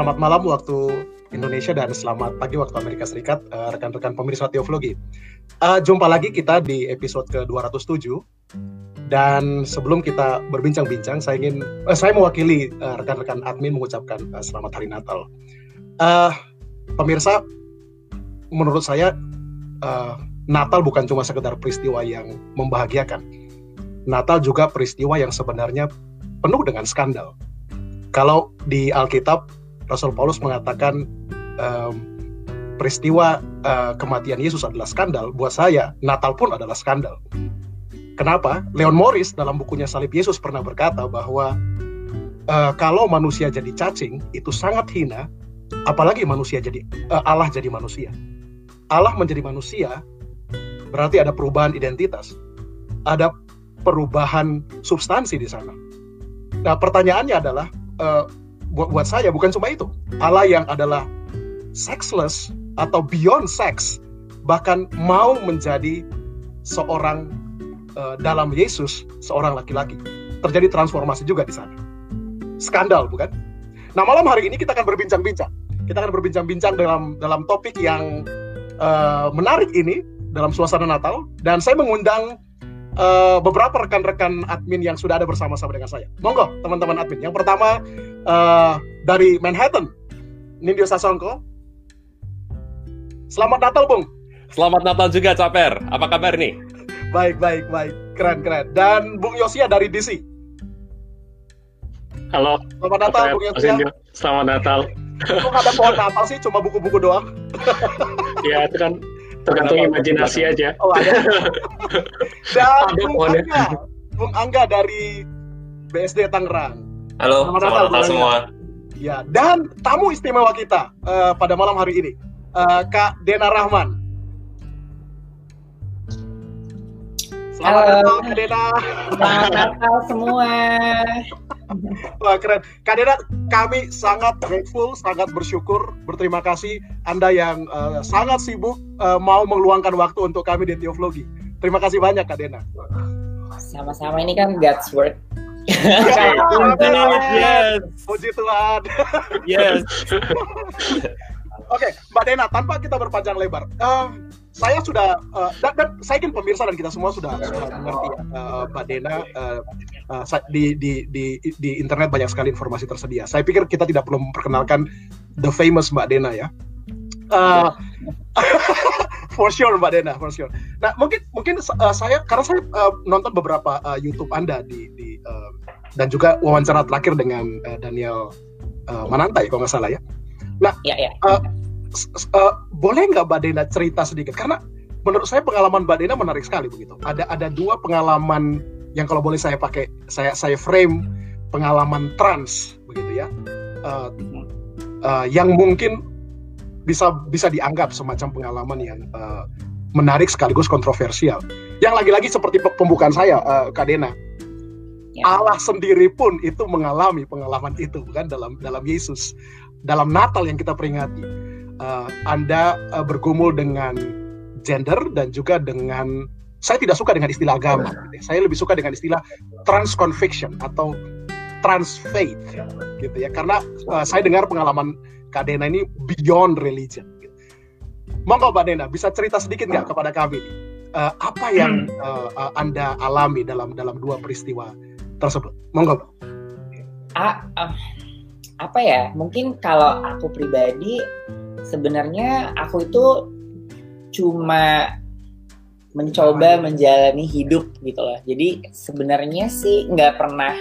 selamat malam waktu Indonesia dan selamat pagi waktu Amerika Serikat, uh, rekan-rekan pemirsa Teoflogi. Uh, jumpa lagi kita di episode ke-207. Dan sebelum kita berbincang-bincang, saya ingin uh, saya mewakili uh, rekan-rekan admin mengucapkan uh, selamat hari Natal. Uh, pemirsa, menurut saya uh, Natal bukan cuma sekedar peristiwa yang membahagiakan. Natal juga peristiwa yang sebenarnya penuh dengan skandal. Kalau di Alkitab Rasul Paulus mengatakan um, peristiwa uh, kematian Yesus adalah skandal, buat saya Natal pun adalah skandal. Kenapa? Leon Morris dalam bukunya Salib Yesus pernah berkata bahwa uh, kalau manusia jadi cacing itu sangat hina, apalagi manusia jadi uh, Allah jadi manusia. Allah menjadi manusia berarti ada perubahan identitas, ada perubahan substansi di sana. Nah pertanyaannya adalah uh, buat buat saya bukan cuma itu. Allah yang adalah sexless atau beyond sex bahkan mau menjadi seorang uh, dalam Yesus seorang laki-laki. Terjadi transformasi juga di sana. Skandal bukan? Nah, malam hari ini kita akan berbincang-bincang. Kita akan berbincang-bincang dalam dalam topik yang uh, menarik ini dalam suasana Natal dan saya mengundang uh, beberapa rekan-rekan admin yang sudah ada bersama-sama dengan saya. Monggo, teman-teman admin. Yang pertama uh, dari Manhattan, Nindyo Sasongko. Selamat Natal, Bung. Selamat Natal juga, Caper. Apa kabar nih? baik, baik, baik. Keren, keren. Dan Bung Yosia dari DC. Halo. Selamat Natal, Bung Yosia. Selamat Natal. Kok ada pohon Natal sih? Cuma buku-buku doang. ya, itu kan tergantung imajinasi aja. Oh, ada. Dan Bung Angga. Bung Angga dari BSD Tangerang. Halo, selamat, selamat Natal semua. Ya, dan tamu istimewa kita uh, pada malam hari ini, uh, Kak Dena Rahman. Selamat Halo. Natal, Kak Dena. Selamat Natal semua. Wah, keren. Kak Dena, kami sangat grateful, sangat bersyukur, berterima kasih Anda yang uh, sangat sibuk uh, mau meluangkan waktu untuk kami di Teoflogi. Terima kasih banyak, Kak Dena. Sama-sama, ini kan God's work yes. Puji Tuhan. yes. Oke, okay, Mbak Dena, tanpa kita berpanjang lebar, uh, saya sudah uh, dan, dan saya yakin pemirsa dan kita semua sudah, sudah mengerti uh, Mbak Dena uh, uh, di, di di di internet banyak sekali informasi tersedia. Saya pikir kita tidak perlu memperkenalkan the famous Mbak Dena ya. Uh, for sure Mbak Dena, for sure. Nah mungkin mungkin uh, saya karena saya uh, nonton beberapa uh, YouTube Anda di, di uh, dan juga wawancara terakhir dengan uh, Daniel uh, Manantai kalau nggak salah ya. Nah, ya, ya. Uh, uh, boleh nggak Mbak Dena cerita sedikit karena menurut saya pengalaman Mbak Dena menarik sekali begitu. Ada ada dua pengalaman yang kalau boleh saya pakai saya saya frame pengalaman trans begitu ya. Uh, uh, yang mungkin bisa bisa dianggap semacam pengalaman yang uh, menarik sekaligus kontroversial. Yang lagi-lagi seperti pembukaan saya, uh, Kak Dena, ya. Allah sendiri pun itu mengalami pengalaman itu, kan dalam dalam Yesus, dalam Natal yang kita peringati. Uh, anda uh, bergumul dengan gender dan juga dengan saya tidak suka dengan istilah agama. Gitu ya. Saya lebih suka dengan istilah transconviction atau trans faith, gitu ya. Karena uh, saya dengar pengalaman Kak Dena ini beyond religion. Gitu. Monggo Mbak Dena, bisa cerita sedikit nggak kepada kami uh, apa yang uh, uh, Anda alami dalam dalam dua peristiwa tersebut? Monggo. Ah, uh, apa ya? Mungkin kalau aku pribadi sebenarnya aku itu cuma mencoba menjalani hidup gitu loh. Jadi sebenarnya sih nggak pernah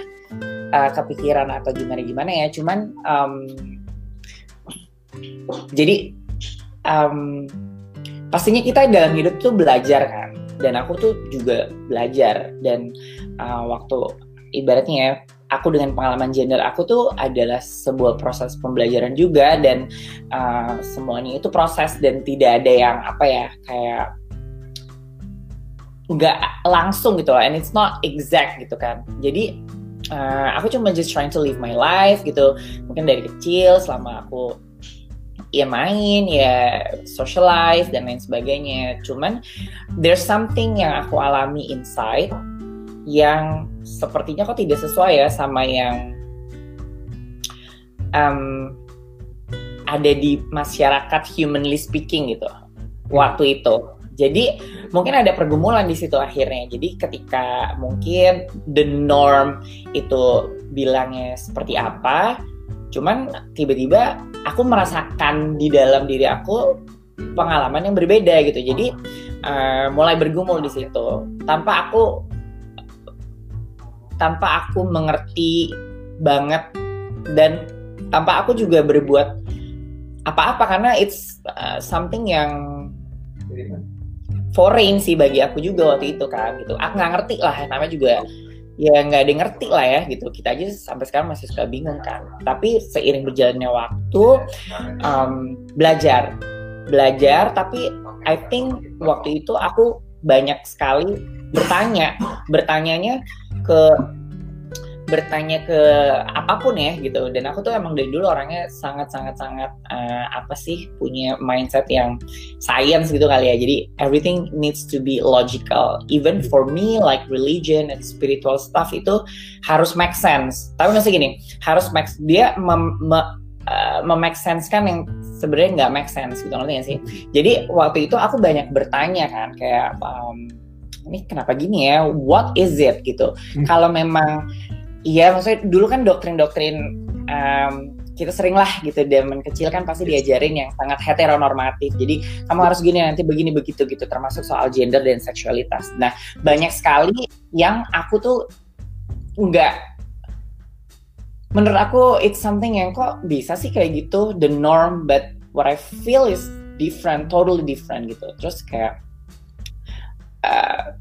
uh, kepikiran atau gimana gimana ya. Cuman um, jadi um, pastinya kita dalam hidup tuh belajar kan dan aku tuh juga belajar dan uh, waktu ibaratnya ya aku dengan pengalaman gender aku tuh adalah sebuah proses pembelajaran juga dan uh, semuanya itu proses dan tidak ada yang apa ya kayak nggak langsung gitu loh and it's not exact gitu kan. Jadi uh, aku cuma just trying to live my life gitu mungkin dari kecil selama aku ya main ya socialize dan lain sebagainya. Cuman there's something yang aku alami inside yang sepertinya kok tidak sesuai ya sama yang um, ada di masyarakat humanly speaking gitu waktu itu. Jadi mungkin ada pergumulan di situ akhirnya. Jadi ketika mungkin the norm itu bilangnya seperti apa, cuman tiba-tiba aku merasakan di dalam diri aku pengalaman yang berbeda gitu. Jadi uh, mulai bergumul di situ tanpa aku tanpa aku mengerti banget dan tanpa aku juga berbuat apa-apa karena it's uh, something yang foreign sih bagi aku juga waktu itu kan gitu. Aku nggak ngerti lah namanya juga ya nggak ada ngerti lah ya gitu. Kita aja sampai sekarang masih suka bingung kan. Tapi seiring berjalannya waktu um, belajar belajar tapi I think waktu itu aku banyak sekali bertanya. Bertanyanya ke bertanya ke apa pun ya gitu. Dan aku tuh emang dari dulu orangnya sangat sangat sangat uh, apa sih punya mindset yang science gitu kali ya. Jadi everything needs to be logical. Even for me like religion and spiritual stuff itu harus make sense. Tapi maksudnya gini? Harus make dia mem, me, uh, memake sense kan yang sebenarnya nggak make sense gitu. Ngerti gak sih? Jadi waktu itu aku banyak bertanya kan kayak um, ini kenapa gini ya what is it gitu hmm. kalau memang Iya, maksudnya dulu kan doktrin-doktrin um, kita sering lah gitu zaman kecil kan pasti diajarin yang sangat heteronormatif. Jadi kamu harus gini nanti begini begitu gitu termasuk soal gender dan seksualitas. Nah, banyak sekali yang aku tuh nggak menurut aku it's something yang kok bisa sih kayak gitu the norm but what I feel is different, totally different gitu. Terus kayak uh,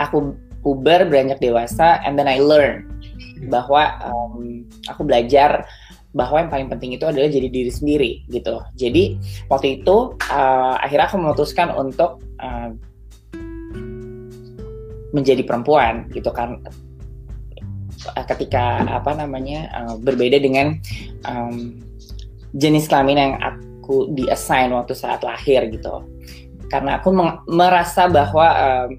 aku Uber beranjak dewasa and then I learn bahwa um, aku belajar bahwa yang paling penting itu adalah jadi diri sendiri gitu. Jadi waktu itu uh, akhirnya aku memutuskan untuk uh, menjadi perempuan gitu kan. Ketika apa namanya uh, berbeda dengan um, jenis kelamin yang aku diassign waktu saat lahir gitu. Karena aku merasa bahwa um,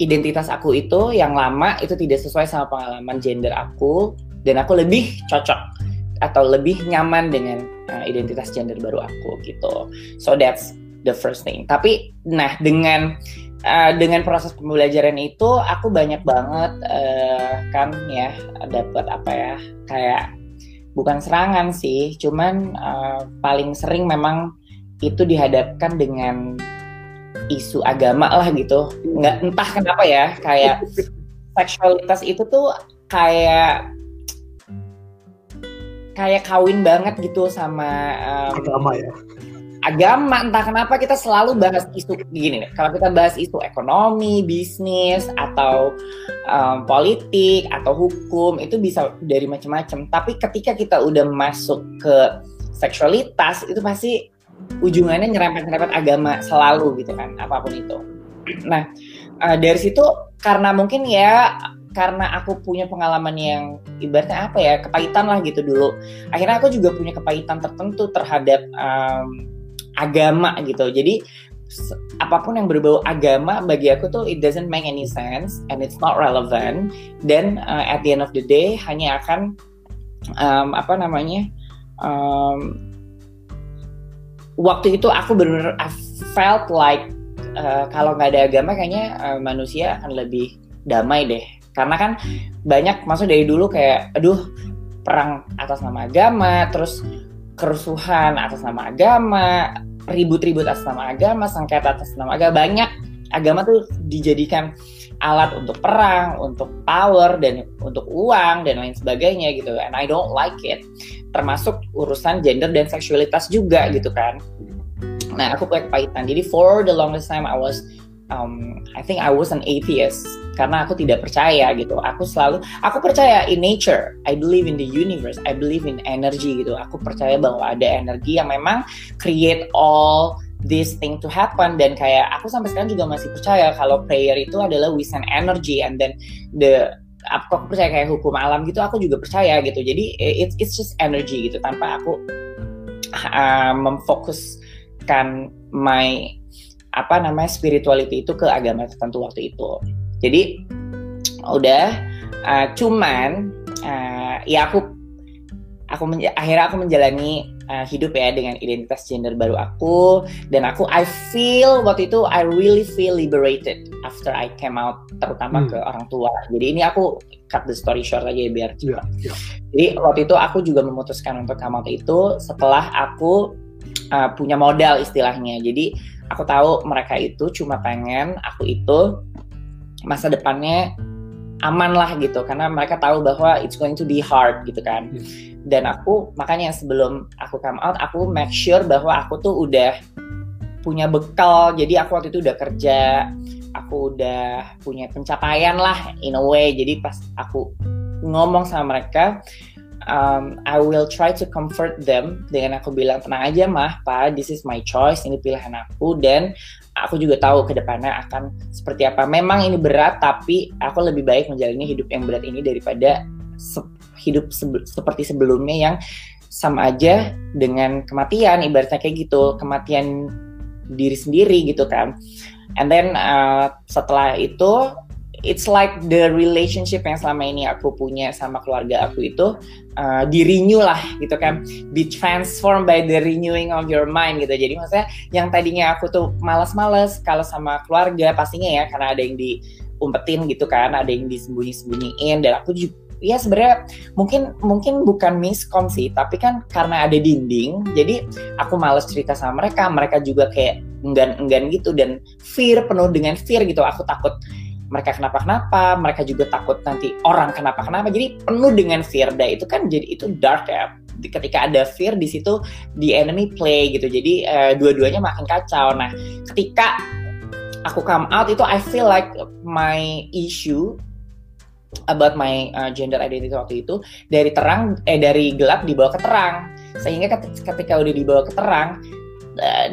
identitas aku itu yang lama itu tidak sesuai sama pengalaman gender aku dan aku lebih cocok atau lebih nyaman dengan uh, identitas gender baru aku gitu. So that's the first thing. Tapi nah dengan uh, dengan proses pembelajaran itu aku banyak banget uh, kan ya dapat apa ya kayak bukan serangan sih, cuman uh, paling sering memang itu dihadapkan dengan isu agama lah gitu. Nggak entah kenapa ya kayak seksualitas itu tuh kayak kayak kawin banget gitu sama um, agama ya? agama. Entah kenapa kita selalu bahas isu gini nih. Kalau kita bahas isu ekonomi bisnis atau um, politik atau hukum itu bisa dari macam-macam. Tapi ketika kita udah masuk ke seksualitas itu pasti ujungannya nyerempet-nyerempet agama selalu gitu kan apa pun itu. Nah uh, dari situ karena mungkin ya karena aku punya pengalaman yang ibaratnya apa ya kepahitan lah gitu dulu. Akhirnya aku juga punya kepahitan tertentu terhadap um, agama gitu. Jadi apa pun yang berbau agama bagi aku tuh it doesn't make any sense and it's not relevant. Dan uh, at the end of the day hanya akan um, apa namanya um, waktu itu aku benar I felt like uh, kalau nggak ada agama kayaknya uh, manusia akan lebih damai deh. Karena kan banyak maksud dari dulu kayak aduh perang atas nama agama terus kerusuhan atas nama agama ribut-ribut atas nama agama sengketa atas nama agama banyak agama tuh dijadikan alat untuk perang, untuk power dan untuk uang dan lain sebagainya gitu. And I don't like it. Termasuk urusan gender dan seksualitas juga gitu kan. Nah, aku punya kepahitan. Jadi for the longest time I was um, I think I was an atheist karena aku tidak percaya gitu. Aku selalu aku percaya in nature. I believe in the universe. I believe in energy gitu. Aku percaya bahwa ada energi yang memang create all this thing to happen dan kayak aku sampai sekarang juga masih percaya kalau prayer itu adalah send energy and then the aku, percaya kayak hukum alam gitu aku juga percaya gitu. Jadi it's it's just energy gitu tanpa aku uh, memfokuskan my apa namanya spirituality itu ke agama tertentu waktu itu. Jadi udah uh, cuman uh, ya aku aku akhirnya aku menjalani uh, hidup ya dengan identitas gender baru aku dan aku I feel waktu itu I really feel liberated after I came out terutama Hmm. ke orang tua. Jadi ini aku cut the story short aja ya, biar cepat. iya. Jadi waktu itu aku juga memutuskan untuk come out itu setelah aku uh, punya modal istilahnya. Jadi aku tahu mereka itu cuma pengen aku itu masa depannya aman lah gitu karena mereka tahu bahwa it's going to be hard gitu kan. Hmm. Dan aku makanya sebelum aku come out aku make sure bahwa aku tuh udah punya bekal. Jadi aku waktu itu udah kerja, aku udah punya pencapaian lah in a way. Jadi pas aku ngomong sama mereka, um, I will try to comfort them dengan aku bilang tenang aja mah, pak, this is my choice, ini pilihan aku dan aku juga tahu ke depannya akan seperti apa. Memang ini berat, tapi aku lebih baik menjalani hidup yang berat ini daripada hidup sebe- seperti sebelumnya yang sama aja dengan kematian, ibaratnya kayak gitu, kematian diri sendiri gitu kan. And then uh, setelah itu it's like the relationship yang selama ini aku punya sama keluarga aku itu uh, di renew lah gitu kan. Be transformed by the renewing of your mind gitu. Jadi maksudnya yang tadinya aku tuh malas-malas kalau sama keluarga pastinya ya karena ada yang diumpetin gitu kan ada yang disembunyi-sembunyiin dan aku juga ya sebenarnya mungkin mungkin bukan miskom sih tapi kan karena ada dinding jadi aku males cerita sama mereka mereka juga kayak enggan-enggan gitu dan fear penuh dengan fear gitu aku takut mereka kenapa-kenapa, mereka juga takut nanti orang kenapa-kenapa. Jadi penuh dengan fear. Dan itu kan jadi itu dark ya. Ketika ada fear di situ the enemy play gitu. Jadi uh, dua-duanya makin kacau. Nah, ketika aku come out itu I feel like my issue about my uh, gender identity waktu itu dari terang eh dari gelap dibawa ke terang. Sehingga ketika udah dibawa ke terang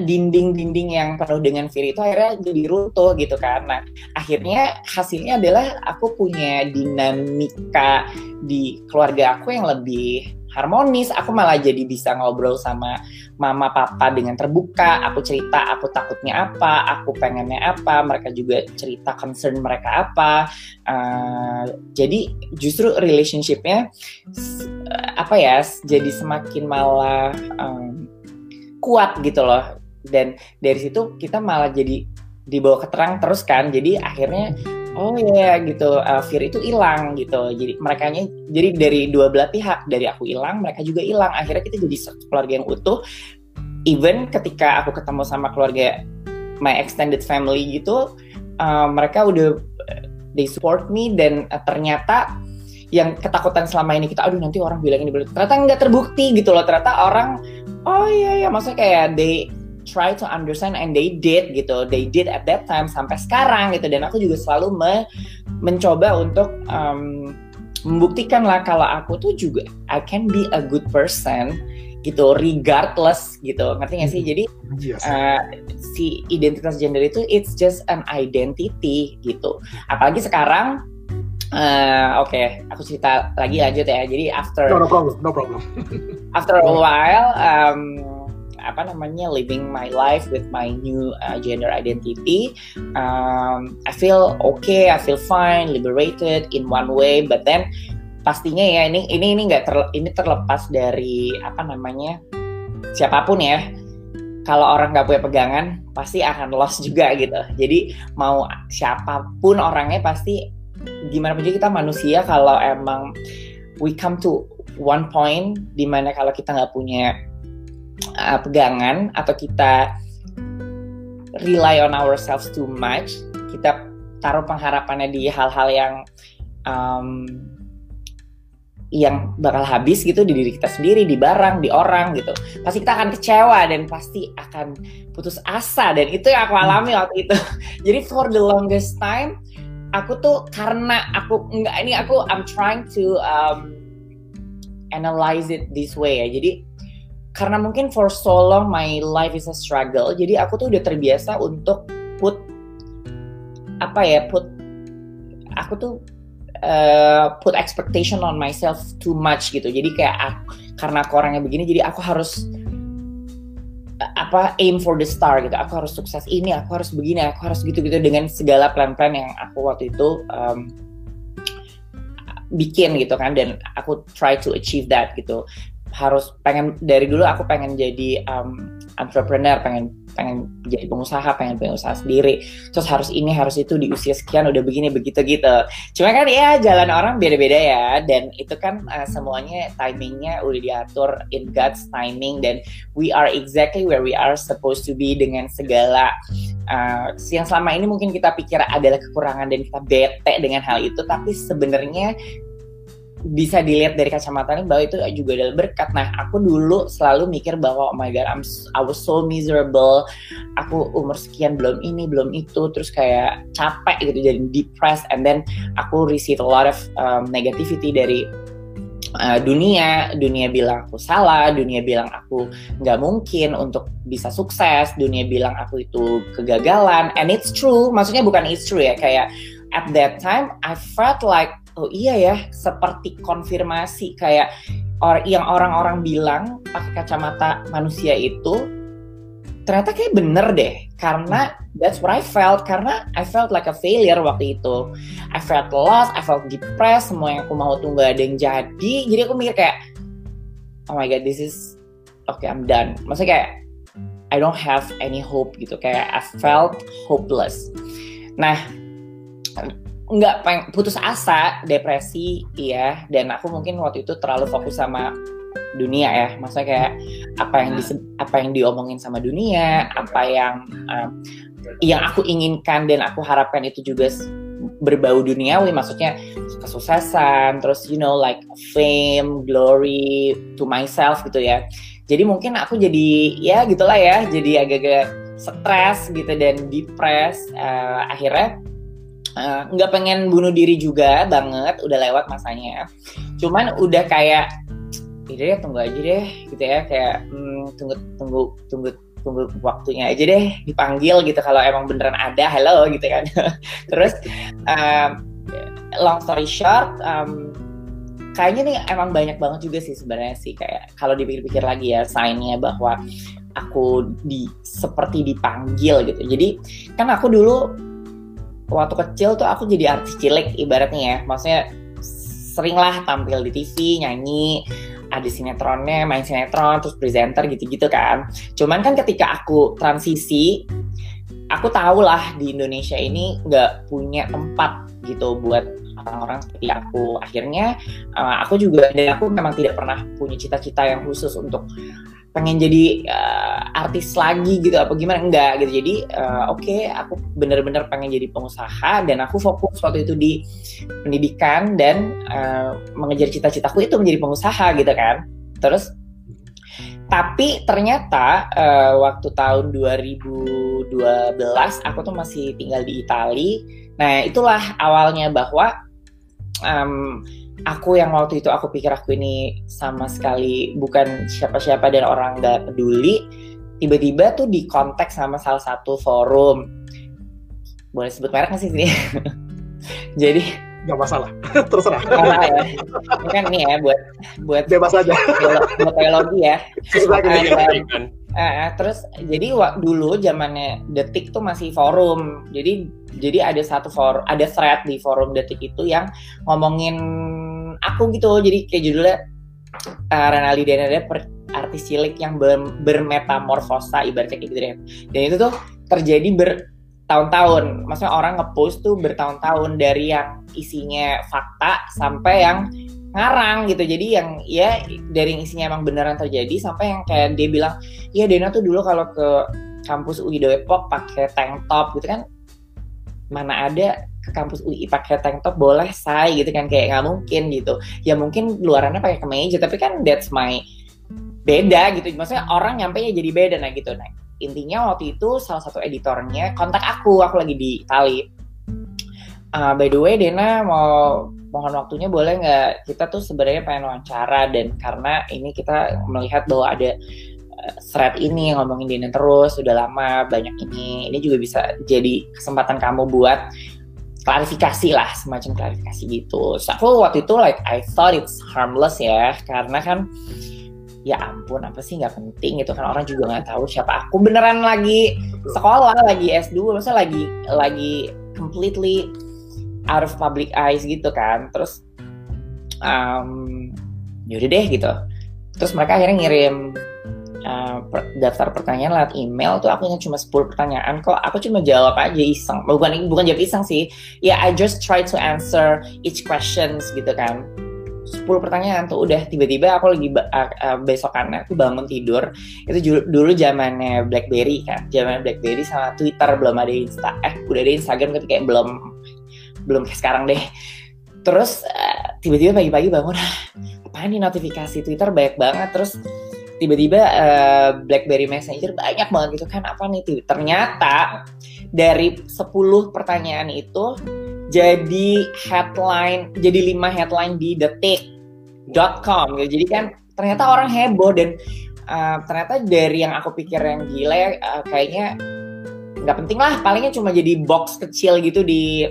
dinding-dinding yang penuh dengan fear itu akhirnya jadi runtuh gitu. Nah, akhirnya hasilnya adalah aku punya dinamika di keluarga aku yang lebih harmonis. Aku malah jadi bisa ngobrol sama mama papa dengan terbuka. Aku cerita aku takutnya apa, aku pengennya apa, mereka juga cerita concern mereka apa. Uh, jadi justru relationshipnya apa ya jadi semakin malah um, kuat gitu loh dan dari situ kita malah jadi dibawa ke terang terus kan. Jadi akhirnya oh ya yeah, gitu. Uh, fear itu hilang gitu. Jadi mereka jadi dari dua belah pihak. Dari aku hilang mereka juga hilang. Akhirnya kita jadi keluarga yang utuh. Even ketika aku ketemu sama keluarga my extended family gitu uh, mereka udah they support me. Dan uh, ternyata yang ketakutan selama ini kita aduh nanti orang bilang ini ternyata nggak terbukti gitu loh. Ternyata orang oh iya ya maksudnya kayak they try to understand and they did gitu they did at that time sampai sekarang gitu dan aku juga selalu me mencoba untuk um, membuktikan lah kalau aku tuh juga I can be a good person gitu regardless gitu ngerti gak sih jadi yes. uh, si identitas gender itu it's just an identity gitu apalagi sekarang Uh, Oke, okay. aku cerita lagi lanjut ya. Jadi after no, no problem, no problem. after a while, um, apa namanya living my life with my new uh, gender identity, um, I feel okay, I feel fine, liberated in one way. But then pastinya ya ini ini ini nggak ter, ini terlepas dari apa namanya siapa pun ya. Kalau orang nggak punya pegangan, pasti akan lost juga gitu. Jadi mau siapa pun orangnya pasti gimana pun kita manusia kalau emang we come to one point di mana kalau kita nggak punya uh, pegangan atau kita rely on ourselves too much kita taruh pengharapannya di hal-hal yang um, yang bakal habis gitu di diri kita sendiri, di barang, di orang gitu. Pasti kita akan kecewa dan pasti akan putus asa dan itu yang aku alami waktu itu. Jadi for the longest time aku tuh karena aku enggak ini aku I'm trying to um, analyze it this way ya. Jadi karena mungkin for so long my life is a struggle. Jadi aku tuh udah terbiasa untuk put apa ya put aku tuh uh, put expectation on myself too much gitu. Jadi kayak aku, karena aku orangnya begini, jadi aku harus apa aim for the star gitu aku harus sukses ini aku harus begini aku harus gitu gitu dengan segala plan-plan yang aku waktu itu um, bikin gitu kan dan aku try to achieve that gitu harus pengen dari dulu aku pengen jadi um, entrepreneur pengen pengen jadi pengusaha pengen pengusaha sendiri. Terus harus ini harus itu di usia sekian udah begini begitu gitu. Cuma kan ya jalan orang beda-beda ya. Dan itu kan uh, semuanya timingnya udah diatur in God's timing. Dan we are exactly where we are supposed to be dengan segala uh, yang selama ini mungkin kita pikir adalah kekurangan dan kita bete dengan hal itu. Tapi sebenarnya bisa dilihat dari kacamata ini bahwa itu juga adalah berkat. Nah, aku dulu selalu mikir bahwa oh my god, I'm, I was so miserable. Aku umur sekian belum ini, belum itu, terus kayak capek gitu, jadi depressed. And then aku receive a lot of um, negativity dari uh, dunia. Dunia bilang aku salah, dunia bilang aku nggak mungkin untuk bisa sukses, dunia bilang aku itu kegagalan. And it's true, maksudnya bukan it's true ya, kayak at that time I felt like oh iya ya seperti konfirmasi kayak or yang orang-orang bilang pakai kacamata manusia itu ternyata kayak bener deh. Karena that's what I felt karena I felt like a failure waktu itu. I felt lost I felt depressed semua yang aku mau tuh gak ada yang jadi. Jadi aku mikir kayak oh my god this is okay I'm done. Maksudnya kayak I don't have any hope gitu. Kayak I felt hopeless. Nah nggak peng putus asa depresi iya. Dan aku mungkin waktu itu terlalu fokus sama dunia ya. Maksudnya kayak apa yang di, apa yang diomongin sama dunia apa yang uh, yang aku inginkan dan aku harapkan itu juga berbau duniawi. Maksudnya kesuksesan terus you know like fame glory to myself gitu ya. Jadi mungkin aku jadi ya gitulah ya jadi agak-agak stres gitu dan depres uh, akhirnya Eh, nggak uh, pengen bunuh diri juga banget udah lewat masanya. Cuman udah kayak ya tunggu aja deh gitu ya kayak hmm, tunggu tunggu tunggu tunggu waktunya aja deh dipanggil gitu kalau emang beneran ada hello gitu kan. Terus um, long story short um, kayaknya nih emang banyak banget juga sih sebenarnya sih kayak kalau dipikir-pikir lagi ya signnya bahwa aku di seperti dipanggil gitu. Jadi kan aku dulu waktu kecil tuh aku jadi artis cilik ibaratnya ya. Maksudnya seringlah tampil di TV nyanyi ada sinetronnya main sinetron terus presenter gitu-gitu kan. Cuman kan ketika aku transisi aku tahu lah di Indonesia ini nggak punya tempat gitu buat orang-orang seperti aku. Akhirnya uh, aku juga dan aku memang tidak pernah punya cita-cita yang khusus untuk pengen jadi uh, artis lagi gitu apa gimana? Enggak gitu. Jadi uh, oke okay, aku bener-bener pengen jadi pengusaha dan aku fokus waktu itu di pendidikan dan uh, mengejar cita-citaku itu menjadi pengusaha gitu kan. Terus tapi ternyata uh, waktu tahun 2012 aku tuh masih tinggal di Italia nah itulah awalnya bahwa um, aku yang waktu itu aku pikir aku ini sama sekali bukan siapa-siapa dan orang nggak peduli tiba-tiba tuh di konteks sama salah satu forum. Boleh sebut merek nggak sih sini jadi nggak masalah terserah. Masalah ya. Ini kan nih ya buat buat bebas aja. buat teologi ya. Uh, terus jadi wak, dulu zamannya detik tuh masih forum. Jadi jadi ada satu forum ada thread di forum detik itu yang ngomongin aku gitu jadi kayak judulnya uh, Renali Denada artis cilik yang ber, bermetamorfosa ibaratnya kayak gitu deh. Dan itu tuh terjadi bertahun-tahun. Maksudnya orang ngepost tuh bertahun-tahun dari yang isinya fakta sampai yang ngarang gitu. Jadi yang ya dari yang isinya emang beneran terjadi sampai yang kayak dia bilang iya Dena tuh dulu kalau ke kampus UI Depok pakai tank top gitu kan. Mana ada ke kampus UI pakai tank top boleh say gitu kan. Kayak nggak mungkin gitu. Ya mungkin luarannya pakai kemeja tapi kan that's my beda gitu. Maksudnya orang nyampe nya jadi beda nah gitu. Nah intinya waktu itu salah satu editornya kontak aku aku lagi di Itali. Uh, by the way Dena mau mohon waktunya boleh nggak? Kita tuh sebenarnya pengen wawancara dan karena ini kita melihat bahwa ada thread ini ngomongin Dina terus sudah lama banyak ini. Ini juga bisa jadi kesempatan kamu buat klarifikasi lah semacam klarifikasi gitu. So, aku waktu itu like I thought it's harmless ya karena kan ya ampun apa sih nggak penting gitu kan. Orang juga nggak tahu siapa aku. Beneran lagi sekolah lagi S2 maksudnya lagi lagi completely out of public eyes gitu kan. Terus um, yaudah deh gitu. Terus mereka akhirnya ngirim uh, per, daftar pertanyaan lewat email tuh aku ingat cuma 10 pertanyaan. Kok aku cuma jawab aja iseng. Bukan bukan jawab iseng sih. Ya yeah, I just try to answer each questions gitu kan. 10 pertanyaan tuh udah tiba-tiba aku lagi uh, uh, besokannya aku bangun tidur. Itu dulu zamannya BlackBerry kan. Zaman BlackBerry sama Twitter belum ada Insta eh udah ada Instagram tapi kayak belum belum kayak sekarang deh. Terus uh, tiba-tiba pagi-pagi bangun apa nih notifikasi Twitter? Banyak banget. Terus tiba-tiba uh, BlackBerry Messenger banyak banget gitu kan apa nih ternyata dari 10 pertanyaan itu jadi headline jadi lima headline di detik.com gitu. Jadi kan ternyata orang heboh dan uh, ternyata dari yang aku pikir yang gila uh, kayaknya nggak penting lah palingnya cuma jadi box kecil gitu di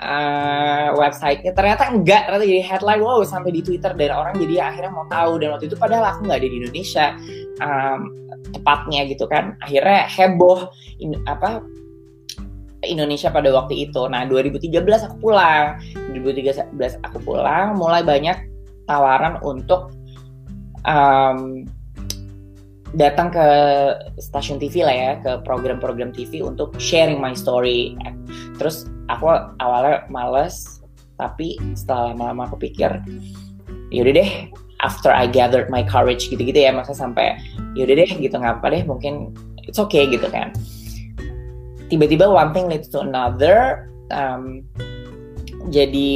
uh, websitenya ternyata enggak ternyata jadi headline wow sampai di Twitter dan orang jadi akhirnya mau tahu dan waktu itu padahal aku nggak ada di Indonesia um, tepatnya gitu kan akhirnya heboh in, apa Indonesia pada waktu itu. Nah, 2013 aku pulang. 2013 aku pulang, mulai banyak tawaran untuk um, datang ke stasiun TV lah ya, ke program-program TV untuk sharing my story. Terus aku awalnya males, tapi setelah lama-lama aku pikir, yaudah deh, after I gathered my courage gitu-gitu ya, masa sampai yaudah deh gitu ngapa deh, mungkin it's okay gitu kan tiba-tiba one thing leads to another um, jadi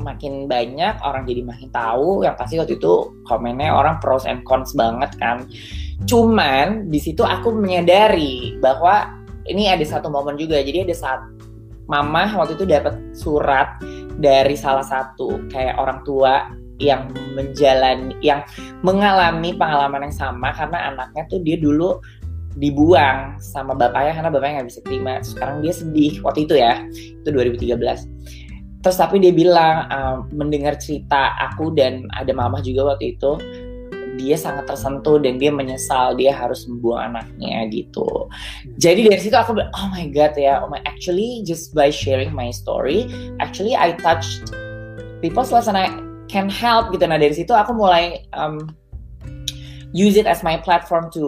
makin banyak orang jadi makin tahu yang pasti waktu itu komennya orang pros and cons banget kan. Cuman di situ aku menyadari bahwa ini ada satu momen juga. Jadi ada saat mama waktu itu dapat surat dari salah satu kayak orang tua yang menjalani yang mengalami pengalaman yang sama karena anaknya tuh dia dulu dibuang sama bapaknya karena bapaknya nggak bisa terima. Sekarang dia sedih waktu itu ya itu 2013 terus tapi dia bilang uh, mendengar cerita aku dan ada mama juga waktu itu dia sangat tersentuh dan dia menyesal dia harus membuang anaknya gitu. Jadi dari situ aku bilang oh my god ya oh my actually just by sharing my story actually I touched people's lives and I can help gitu. Nah dari situ aku mulai um, use it as my platform to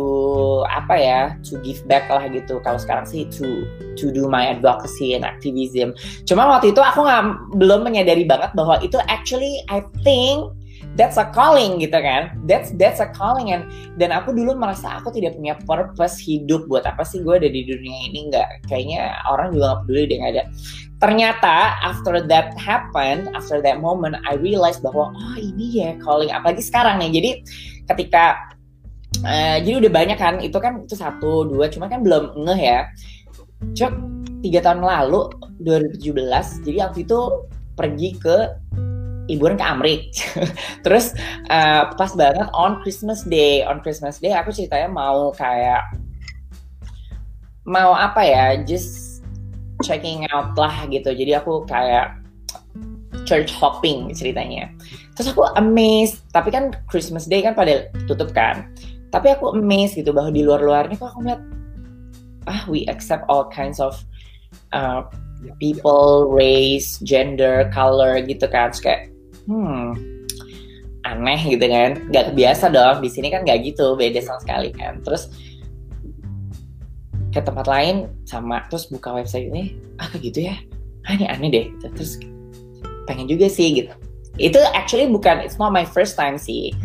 apa ya to give back lah gitu. Kalau sekarang sih to to do my advocacy and activism. Cuma waktu itu aku nggak belum menyadari banget bahwa itu actually I think that's a calling gitu kan. That's that's a calling. And dan aku dulu merasa aku tidak punya purpose hidup. Buat apa sih gue ada di dunia ini? Nggak kayaknya orang juga nggak peduli nggak ada. Ternyata after that happen after that moment I realized bahwa oh ini ya calling. Apalagi sekarang nih. Jadi ketika uh, jadi udah banyak kan itu kan itu satu dua cuma kan belum ngeh ya. Cok tiga tahun lalu 2017 jadi waktu itu pergi ke liburan ke Amrik. Terus uh, pas banget on Christmas Day. On Christmas Day aku ceritanya mau kayak mau apa ya just checking out lah gitu. Jadi aku kayak church hopping ceritanya. Terus aku amazed tapi kan Christmas Day kan pada tutup kan. Tapi aku amazed gitu bahwa di luar-luar ini kok aku ngeliat ah we accept all kinds of uh, people, race, gender, color gitu kan. Terus kayak hmm aneh gitu kan. Gak kebiasa dong. Di sini kan gak gitu, beda sama sekali kan. Terus ke tempat lain sama terus buka website ini ah kayak gitu ya ah ini aneh deh gitu. terus pengen juga sih gitu itu actually bukan it's not my first time sih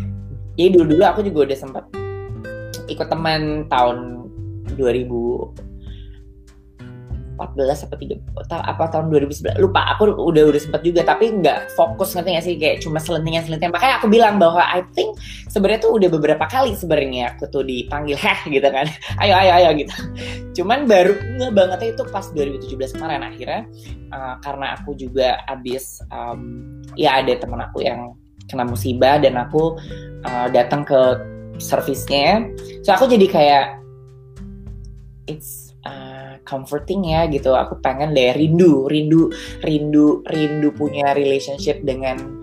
jadi dulu dulu aku juga udah sempat ikut teman tahun 2014 apa tiga apa tahun 2011 lupa aku udah udah sempat juga tapi nggak fokus ngerti gak sih kayak cuma selentingan selentingan. Makanya aku bilang bahwa I think sebenarnya tuh udah beberapa kali sebenarnya aku tuh dipanggil heh gitu kan. Ayo ayo ayo gitu. Cuman baru nggak banget itu pas 2017 kemarin akhirnya uh, karena aku juga abis um, ya ada teman aku yang kena musibah dan aku uh, datang ke servisnya. So aku jadi kayak it's comforting ya gitu. Aku pengen deh rindu rindu rindu rindu punya relationship dengan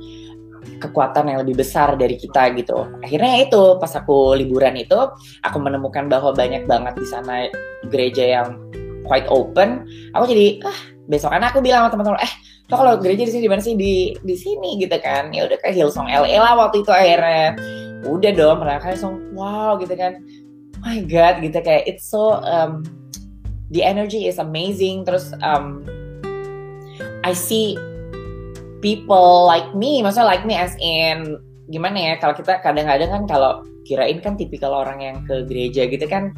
kekuatan yang lebih besar dari kita gitu. Akhirnya itu pas aku liburan itu aku menemukan bahwa banyak banget di sana gereja yang quite open. Aku jadi ah besok kan aku bilang sama teman-teman eh lo kalau gereja di sini di mana sih? Di di sini gitu kan. Ya udah kayak Hillsong LA lah waktu itu akhirnya. Udah dong mereka langsung wow gitu kan. My god gitu. Kayak it's so um, the energy is amazing. Terus um, I see people like me maksudnya like me as in gimana ya kalau kita kadang-kadang kan kalau kirain kan tipikal orang yang ke gereja gitu kan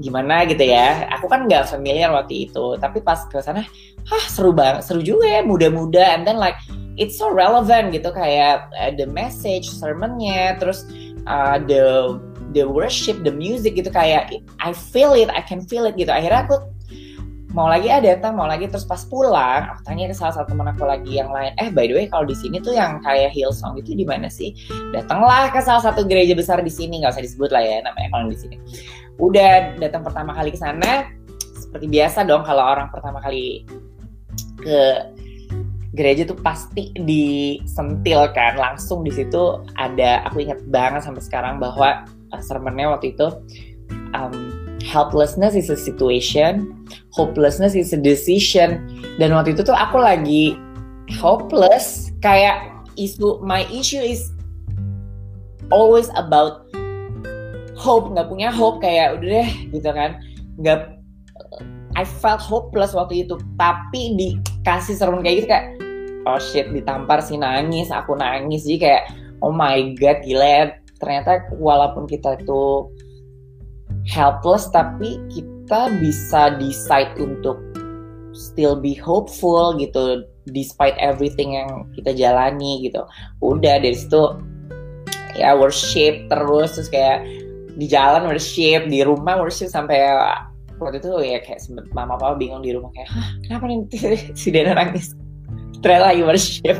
gimana gitu ya. Aku kan nggak familiar waktu itu tapi pas ke sana hah seru banget seru juga ya muda-muda. And then like it's so relevant gitu kayak uh, the message sermonnya terus uh, the the worship the music gitu kayak I feel it I can feel it gitu. Akhirnya aku mau lagi ada datang mau lagi. Terus pas pulang aku tanya ke salah satu teman aku lagi yang lain eh by the way kalau di sini tuh yang kayak Hillsong itu di mana sih? Datanglah ke salah satu gereja besar di sini. Nggak usah disebut lah ya namanya kalau di sini. Udah datang pertama kali ke sana seperti biasa dong kalau orang pertama kali ke gereja tuh pasti disentil kan. Langsung di situ ada aku ingat banget sampai sekarang bahwa sermonnya waktu itu um, helplessness is a situation hopelessness is a decision. Dan waktu itu tuh aku lagi hopeless kayak isu my issue is always about hope. Nggak punya hope kayak udah deh gitu kan. Nggak I felt hopeless waktu itu. Tapi dikasih sermon kayak gitu kayak oh shit ditampar sih nangis aku nangis. Jadi kayak oh my god gila ya ternyata walaupun kita itu helpless tapi kita bisa decide untuk still be hopeful gitu despite everything yang kita jalani gitu. Udah dari situ ya worship terus terus kayak di jalan worship di rumah worship sampai waktu itu ya kayak mama papa bingung di rumah kayak Hah, kenapa nih? Si Dana nangis ternyata lagi worship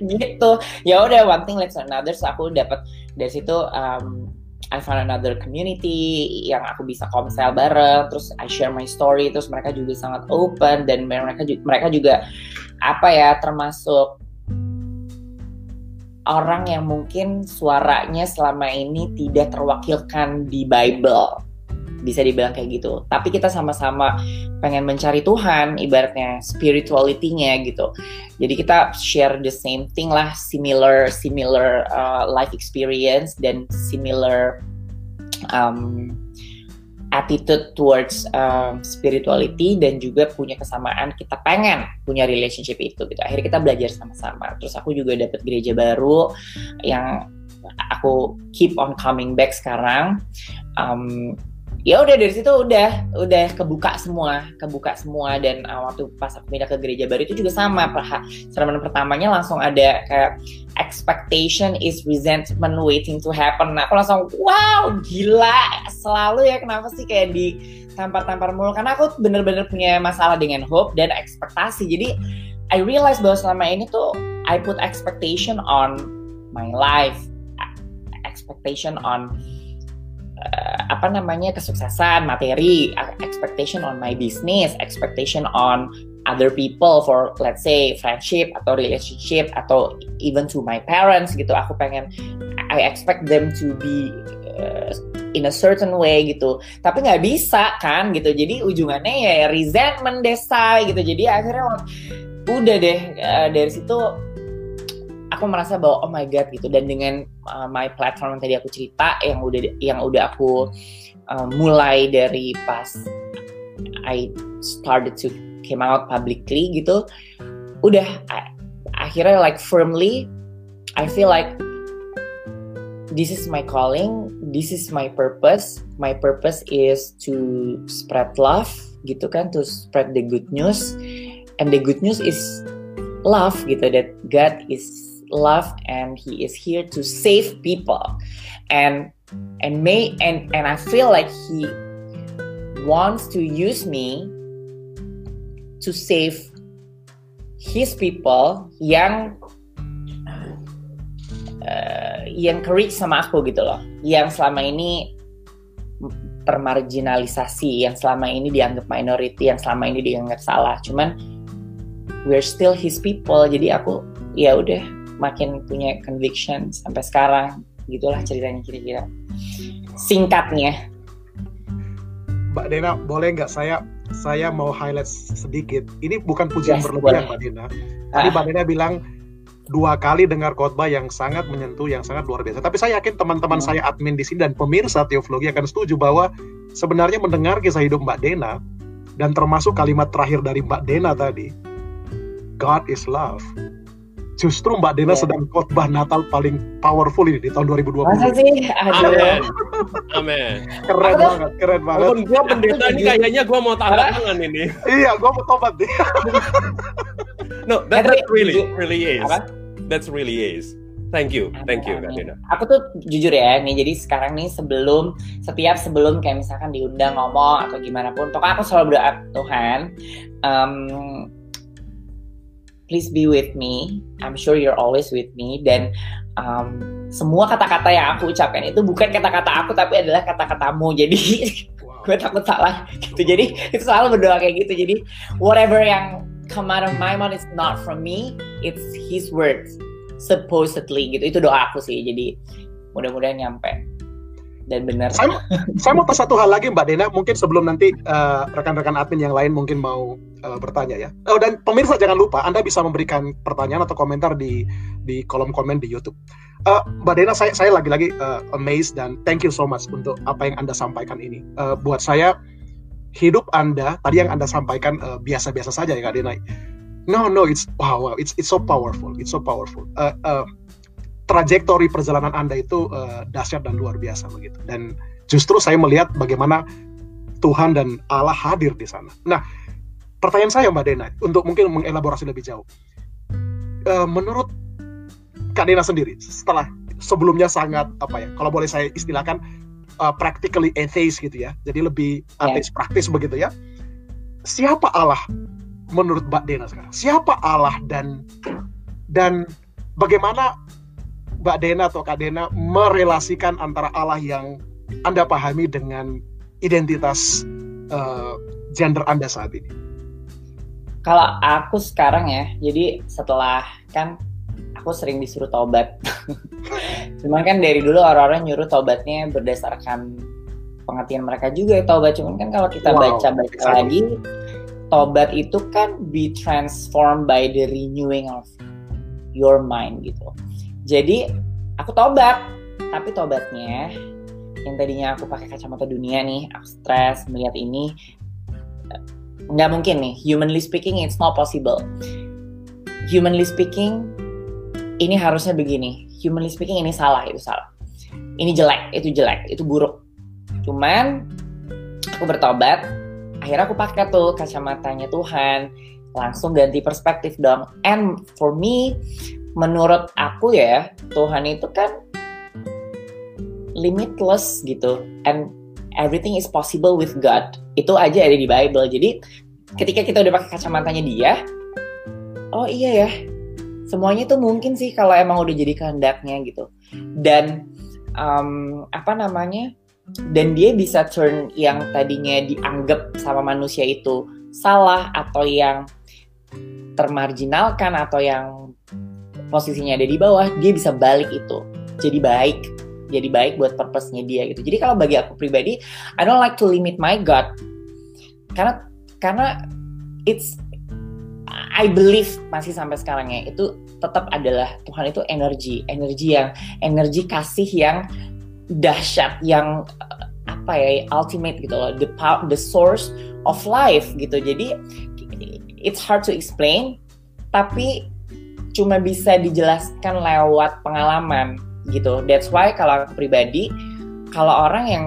gitu. Ya udah one thing leads another. So aku dapat dari situ um, I found another community yang aku bisa komsel bareng. Terus I share my story. Terus mereka juga sangat open. Dan mereka juga, mereka juga apa ya termasuk orang yang mungkin suaranya selama ini tidak terwakilkan di Bible. Bisa dibilang kayak gitu. Tapi kita sama-sama pengen mencari Tuhan, ibaratnya spirituality-nya gitu. Jadi kita share the same thing lah, similar similar uh, life experience dan similar um, attitude towards um, spirituality dan juga punya kesamaan kita pengen punya relationship itu gitu akhirnya kita belajar sama-sama terus aku juga dapat gereja baru yang aku keep on coming back sekarang um, ya udah dari situ udah udah kebuka semua kebuka semua. Dan uh, waktu pas aku pindah ke gereja baru itu juga sama. Sermon pertamanya langsung ada kayak expectation is resentment waiting to happen. Nah, aku langsung wow gila selalu ya kenapa sih kayak di tampar-tampar mulu? Karena aku bener-bener punya masalah dengan hope dan ekspektasi. Jadi I realize bahwa selama ini tuh I put expectation on my life expectation on apa namanya kesuksesan materi expectation on my business expectation on other people for let's say friendship atau relationship atau even to my parents gitu. Aku pengen I expect them to be uh, in a certain way gitu. Tapi nggak bisa kan gitu. Jadi ujungannya ya resentment desa gitu. Jadi akhirnya udah deh uh, dari situ aku merasa bahwa oh my god gitu. Dan dengan uh, my platform yang tadi aku cerita yang udah yang udah aku uh, mulai dari pas I started to came out publicly gitu udah I, akhirnya like firmly I feel like this is my calling this is my purpose my purpose is to spread love gitu kan to spread the good news. And the good news is love gitu that God is love and he is here to save people. And and may and and i feel like he wants to use me to save his people yang uh, yang kerja sama aku gitu loh. Yang selama ini termarginalisasi yang selama ini dianggap minority yang selama ini dianggap salah. Cuman we're still his people. Jadi aku ya udah makin punya conviction sampai sekarang gitulah ceritanya kira-kira singkatnya Mbak Dena boleh nggak saya saya mau highlight sedikit ini bukan pujian yes, berlebihan Mbak Dena tadi ah. Mbak Dena bilang dua kali dengar khotbah yang sangat menyentuh, yang sangat luar biasa. Tapi saya yakin teman-teman Hmm. saya admin di sini dan pemirsa Teoflogi akan setuju bahwa sebenarnya mendengar kisah hidup Mbak Dena dan termasuk kalimat terakhir dari Mbak Dena tadi, God is love. Justru Mbak Dena Iya. sedang khotbah Natal paling powerful ini di tahun 2020. Masa sih? Aduh. Amin. Amin. Keren banget, keren banget. Walaupun gua pendeta ini kayaknya gua mau tanda tangan ini. Iya, gua mau tobat nih. No, that, that really, really is. Apa? That's really is. Thank you, thank you. Dina. Aku tuh jujur ya, nih jadi sekarang nih sebelum setiap sebelum kayak misalkan diundang ngomong atau gimana pun, pokoknya aku selalu berdoa Tuhan, um, please be with me. I'm sure you're always with me dan um, semua kata-kata yang aku ucapkan itu bukan kata-kata aku tapi adalah kata-katamu. Jadi gue takut salah gitu. Jadi itu selalu berdoa kayak gitu. Jadi whatever yang come out of my mouth is not from me, it's His words supposedly gitu. Itu doa aku sih. Jadi mudah-mudahan nyampe dan benar. Saya, saya mau tes satu hal lagi Mbak Dena, mungkin sebelum nanti eh, rekan-rekan admin yang lain mungkin mau eh, bertanya ya. Oh dan pemirsa jangan lupa Anda bisa memberikan pertanyaan atau komentar di di kolom komen di YouTube. Eh, Mbak Dena, saya saya lagi-lagi eh, amazed dan thank you so much untuk apa yang Anda sampaikan ini. Eh, buat saya hidup Anda tadi yang Anda sampaikan biasa-biasa saja ya Kak Dena. No no, it's wow wow, it's it's so powerful, it's so powerful. Eh, eh, trajektori perjalanan Anda itu eh, dahsyat dan luar biasa begitu. Dan justru saya melihat bagaimana Tuhan dan Allah hadir di sana. Nah, pertanyaan saya Mbak Dena untuk mungkin mengelaborasi lebih jauh. Eh, menurut Kak Dena sendiri setelah sebelumnya sangat apa ya, kalau boleh saya istilahkan eh, practically atheist gitu ya. Jadi lebih Ya. ateis praktis begitu ya. Siapa Allah menurut Mbak Dena sekarang? Siapa Allah dan dan bagaimana Mbak Dena atau Kak Dena merelasikan antara Allah yang Anda pahami dengan identitas eh, gender Anda saat ini. Kalau aku sekarang ya, jadi setelah kan aku sering disuruh tobat. Cuman kan dari dulu orang-orang nyuruh tobatnya berdasarkan pengertian mereka juga ya tobat. Cuman kan kalau kita Wow, baca-baca exactly. lagi, tobat itu kan be transformed by the renewing of your mind gitu. Jadi aku tobat, tapi tobatnya yang tadinya aku pakai kacamata dunia nih, aku stres melihat ini nggak mungkin nih. Humanly speaking, it's not possible. Humanly speaking, ini harusnya begini. Humanly speaking, ini salah, itu salah. Ini jelek, itu jelek, itu buruk. Cuman aku bertobat, akhirnya aku pakai tuh kacamatanya Tuhan, langsung ganti perspektif dong. And for me, menurut aku ya, Tuhan itu kan limitless gitu. And everything is possible with God. Itu aja ada di Bible. Jadi ketika kita udah pakai kacamatanya dia, oh iya ya, semuanya tuh mungkin sih kalau emang udah jadi kehendaknya gitu. Dan um, apa namanya? Dan dia bisa turn yang tadinya dianggap sama manusia itu salah atau yang termarginalkan atau yang posisinya ada di bawah, dia bisa balik itu jadi baik jadi baik buat purpose-nya dia gitu. Jadi kalau bagi aku pribadi, I don't like to limit my God. Karena karena it's I believe masih sampai sekarang ya itu tetap adalah Tuhan itu energi, energi yang energi kasih yang dahsyat yang eh, apa ya ultimate gitu loh, the power, the source of life gitu. Jadi it's hard to explain tapi cuma bisa dijelaskan lewat pengalaman gitu. That's why kalau aku pribadi, kalau orang yang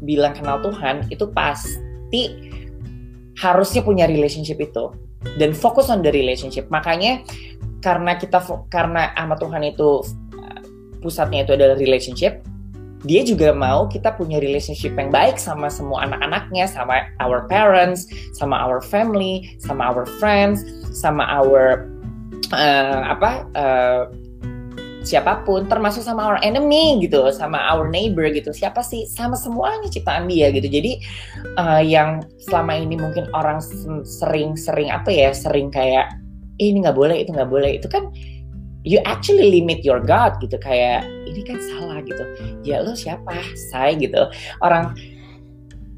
bilang kenal Tuhan itu pasti harusnya punya relationship itu dan fokus on the relationship. Makanya karena kita karena sama Tuhan itu uh, pusatnya itu adalah relationship, dia juga mau kita punya relationship yang baik sama semua anak-anaknya, sama our parents, sama our family, sama our friends, sama our uh, apa uh, siapa pun termasuk sama our enemy gitu sama our neighbor gitu. Siapa sih? Sama semuanya ciptaan dia gitu. Jadi uh, yang selama ini mungkin orang sering-sering apa ya sering kayak "Eh, ini nggak boleh itu nggak boleh. Itu kan you actually limit your God gitu. Kayak ini kan salah gitu. Ya lo siapa? Saya gitu. Orang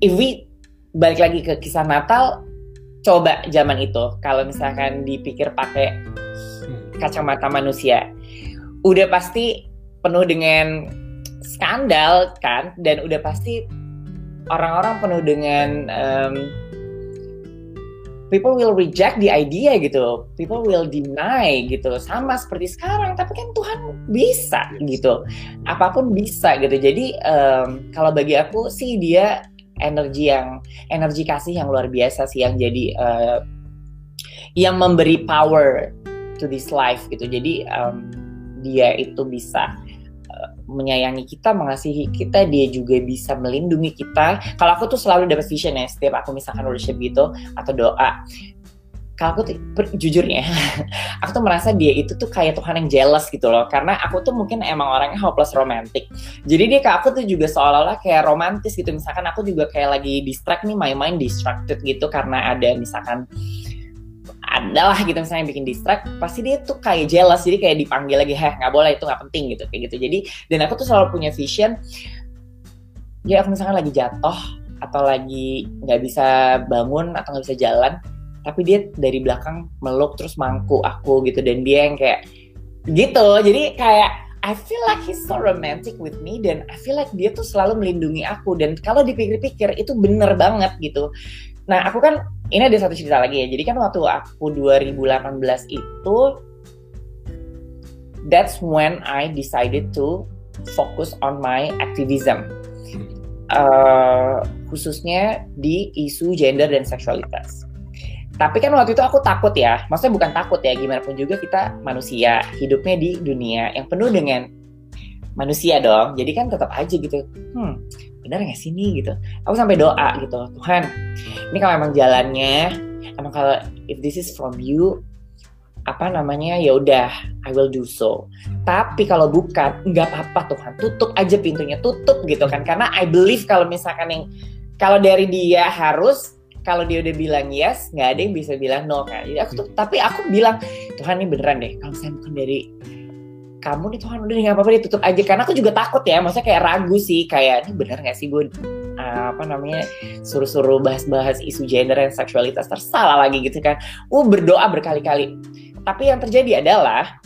if we balik lagi ke kisah Natal coba zaman itu. Kalau misalkan dipikir pakai kacamata manusia. Udah pasti penuh dengan skandal kan? Dan udah pasti orang-orang penuh dengan um, people will reject the idea gitu. People will deny gitu. Sama seperti sekarang tapi kan Tuhan bisa gitu. Apa pun bisa gitu. Jadi um, kalau bagi aku sih dia energi yang energi kasih yang luar biasa sih yang jadi uh, yang memberi power to this life gitu jadi um, dia itu bisa menyayangi kita, mengasihi kita, dia juga bisa melindungi kita. Kalau aku tuh selalu dapat vision ya setiap aku misalkan worship gitu atau doa. Kalau aku tuh jujurnya, aku tuh merasa dia itu tuh kayak Tuhan yang jealous gitu loh. Karena aku tuh mungkin emang orangnya hopeless romantic. Jadi dia ke aku tuh juga seolah-olah kayak romantis gitu. Misalkan aku juga kayak lagi distract nih, my mind distracted gitu karena ada misalkan adalah gitu misalnya bikin distract pasti dia tuh kayak jealous jadi kayak dipanggil lagi heh nggak boleh itu nggak penting gitu kayak gitu. Jadi dan aku tuh selalu punya vision ya aku misalkan lagi jatuh atau lagi nggak bisa bangun atau nggak bisa jalan tapi dia dari belakang meluk terus mangku aku gitu dan dia yang kayak gitu. Jadi kayak I feel like he's so romantic with me dan I feel like dia tuh selalu melindungi aku dan kalau dipikir-pikir itu bener banget gitu Nah, aku kan ini ada satu cerita lagi ya. Jadi kan waktu aku 2018 itu that's when I decided to focus on my activism. Uh, khususnya di isu gender dan seksualitas. Tapi kan waktu itu aku takut ya, maksudnya bukan takut ya, gimana pun juga kita manusia, hidupnya di dunia yang penuh dengan manusia dong. Jadi kan tetap aja gitu, hmm, benar nggak sih nih? gitu. Aku sampai doa gitu Tuhan ini kalau emang jalannya emang kalau if this is from you apa namanya ya udah I will do so. Tapi kalau bukan nggak apa-apa Tuhan tutup aja pintunya tutup gitu kan. Karena I believe kalau misalkan yang kalau dari dia harus kalau dia udah bilang yes nggak ada yang bisa bilang no kan jadi aku tuh tapi aku bilang Tuhan ini beneran deh kalau saya bukan dari kamu nih Tuhan udah nggak apa-apa ditutup aja. Karena aku juga takut ya maksudnya kayak ragu sih kayak ini benar nggak sih gue uh, apa namanya suruh-suruh bahas-bahas isu gender dan seksualitas tersalah lagi gitu kan. Uh berdoa berkali-kali. Tapi yang terjadi adalah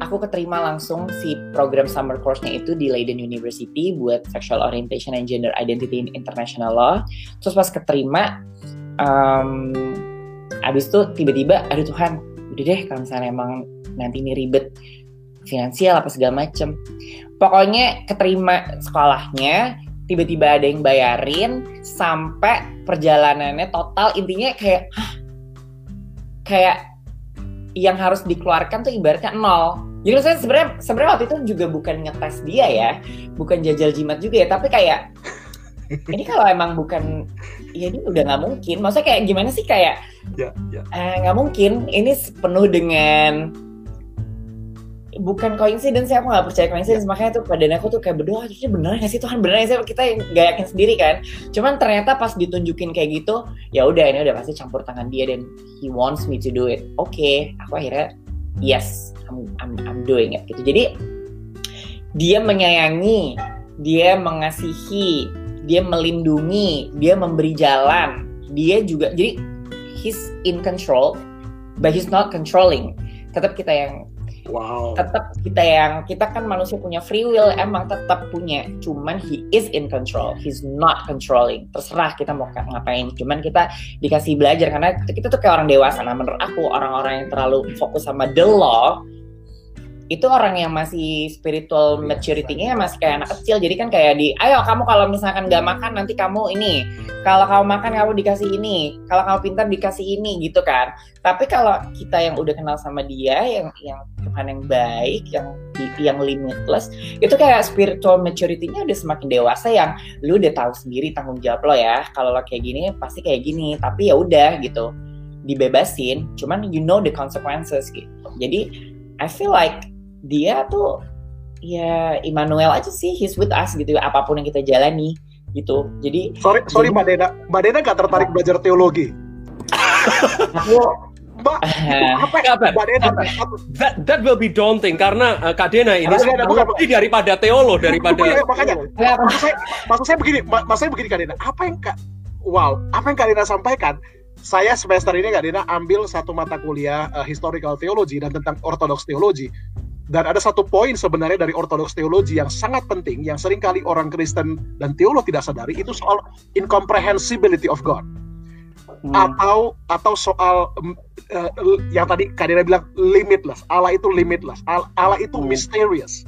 aku keterima langsung si program summer course-nya itu di Leiden University buat sexual orientation and gender identity in international law. Terus pas keterima um, abis itu tiba-tiba aduh Tuhan udah deh kalau misalnya emang nanti ini ribet finansial apa segala macem. Pokoknya keterima sekolahnya tiba-tiba ada yang bayarin sampai perjalanannya total intinya kayak Hah, kayak yang harus dikeluarkan tuh ibaratnya nol. Jadi saya sebenarnya sebenarnya waktu itu juga bukan ngetes dia ya bukan jajal jimat juga ya tapi kayak ini kalau emang bukan ya ini udah nggak mungkin. Maksudnya kayak gimana sih? Kayak ya, ya. Eh, nggak ya. mungkin. Ini penuh dengan bukan coincidence ya aku nggak percaya coincidence. Makanya tuh pada aku tuh kayak berdoa jadi bener gak sih Tuhan? Bener gak sih? Kita nggak yakin sendiri kan? Cuman ternyata pas ditunjukin kayak gitu ya udah ini udah pasti campur tangan dia dan he wants me to do it. Oke okay, aku akhirnya yes I'm, I'm, I'm doing it. Gitu. Jadi dia menyayangi dia mengasihi dia melindungi dia memberi jalan dia juga jadi he's in control but he's not controlling tetap kita yang Wow. Tetap kita yang kita kan manusia punya free will emang tetap punya, cuman he is in control, he's not controlling. Terserah kita mau ngapain, cuman kita dikasih belajar karena kita tuh kayak orang dewasa. Nah menurut aku orang-orang yang terlalu fokus sama the law itu orang yang masih spiritual maturity-nya masih kayak anak kecil. Jadi kan kayak di ayo kamu kalau misalkan nggak makan nanti kamu ini kalau kamu makan kamu dikasih ini kalau kamu pintar dikasih ini gitu kan. Tapi kalau kita yang udah kenal sama dia yang yang Tuhan yang baik yang yang limitless itu kayak spiritual maturity-nya udah semakin dewasa yang lu udah tahu sendiri tanggung jawab lo ya. Kalau lo kayak gini pasti kayak gini. Tapi ya udah gitu. Dibebasin cuman you know the consequences gitu. Jadi I feel like dia tuh ya Immanuel aja sih he's with us gitu apa pun yang kita jalani gitu. Jadi sorry sorry mbak Dena. Mbak Dena gak tertarik belajar teologi. Mbak, apa, apa, Mbak. Dena, that, that will be daunting karena uh, Kak Dena ini lebih daripada teolog daripada bukan, makanya. Maksud saya maksud saya begini maksud saya begini Kak Dena. Apa yang Kak wow apa yang Kak Dena sampaikan? Saya semester ini nggak Dina ambil satu mata kuliah uh, historical theology dan tentang orthodox theology dan ada satu poin sebenarnya dari ortodoks teologi yang sangat penting, yang sering kali orang Kristen dan teolog tidak sadari, itu soal incomprehensibility of God. Hmm. Atau atau soal uh, yang tadi Kadira bilang limitless. Allah itu limitless. Allah itu hmm. mysterious.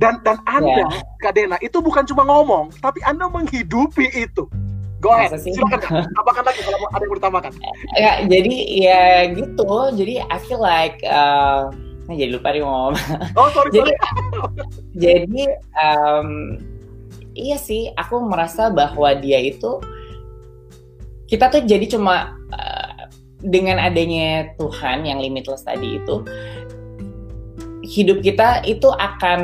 Dan dan Anda, yeah. Kadena, itu bukan cuma ngomong, tapi Anda menghidupi itu. Go ahead, silakan. Tambahkan lagi kalau ada yang mau ditambahkan. Ya, jadi ya gitu. Jadi I feel like uh, Nah, jadi lupa nih ngomong. Oh, sorry, jadi, jadi um, iya sih, aku merasa bahwa dia itu kita tuh jadi cuma uh, dengan adanya Tuhan yang limitless tadi itu hidup kita itu akan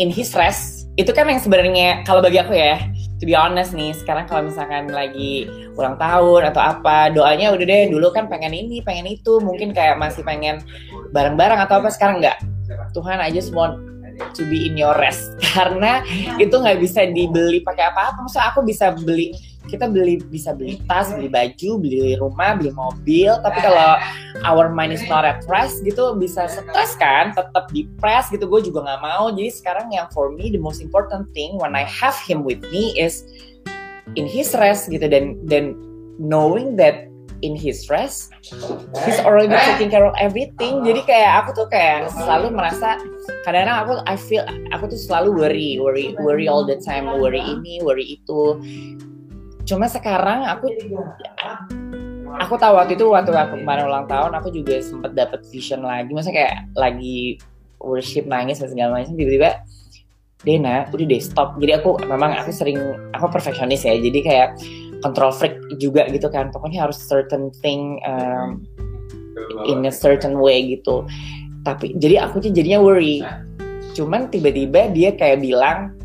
in his rest. Itu kan yang sebenarnya kalau bagi aku ya, to be honest nih, sekarang kalau misalkan lagi ulang tahun atau apa, doanya udah deh dulu kan pengen ini, pengen itu, mungkin kayak masih pengen bareng-bareng atau apa sekarang nggak. Tuhan just want to be in your rest karena itu nggak bisa dibeli pakai apa-apa. Maksudnya aku bisa beli kita beli bisa beli tas, beli baju, beli rumah, beli mobil, tapi kalau our mind is not at rest gitu bisa stres kan, tetap di press gitu. Gue juga nggak mau. Jadi sekarang yang for me the most important thing when I have him with me is in his rest gitu dan dan knowing that in his rest he's already taking care of everything. Jadi kayak aku tuh kayak selalu merasa kadang-kadang aku I feel aku tuh selalu worry worry worry all the time. Worry ini worry itu. Cuma sekarang aku aku tahu waktu itu waktu aku kemarin ulang tahun aku juga sempat dapat vision lagi. Masa kayak lagi worship nangis dan segala macam tiba-tiba Dena udah deh stop. Jadi aku memang aku sering aku perfeksionis ya. Jadi kayak control freak juga gitu kan. Pokoknya harus certain thing um, in a certain way gitu. Tapi jadi aku jadinya worry. Cuman tiba-tiba dia kayak bilang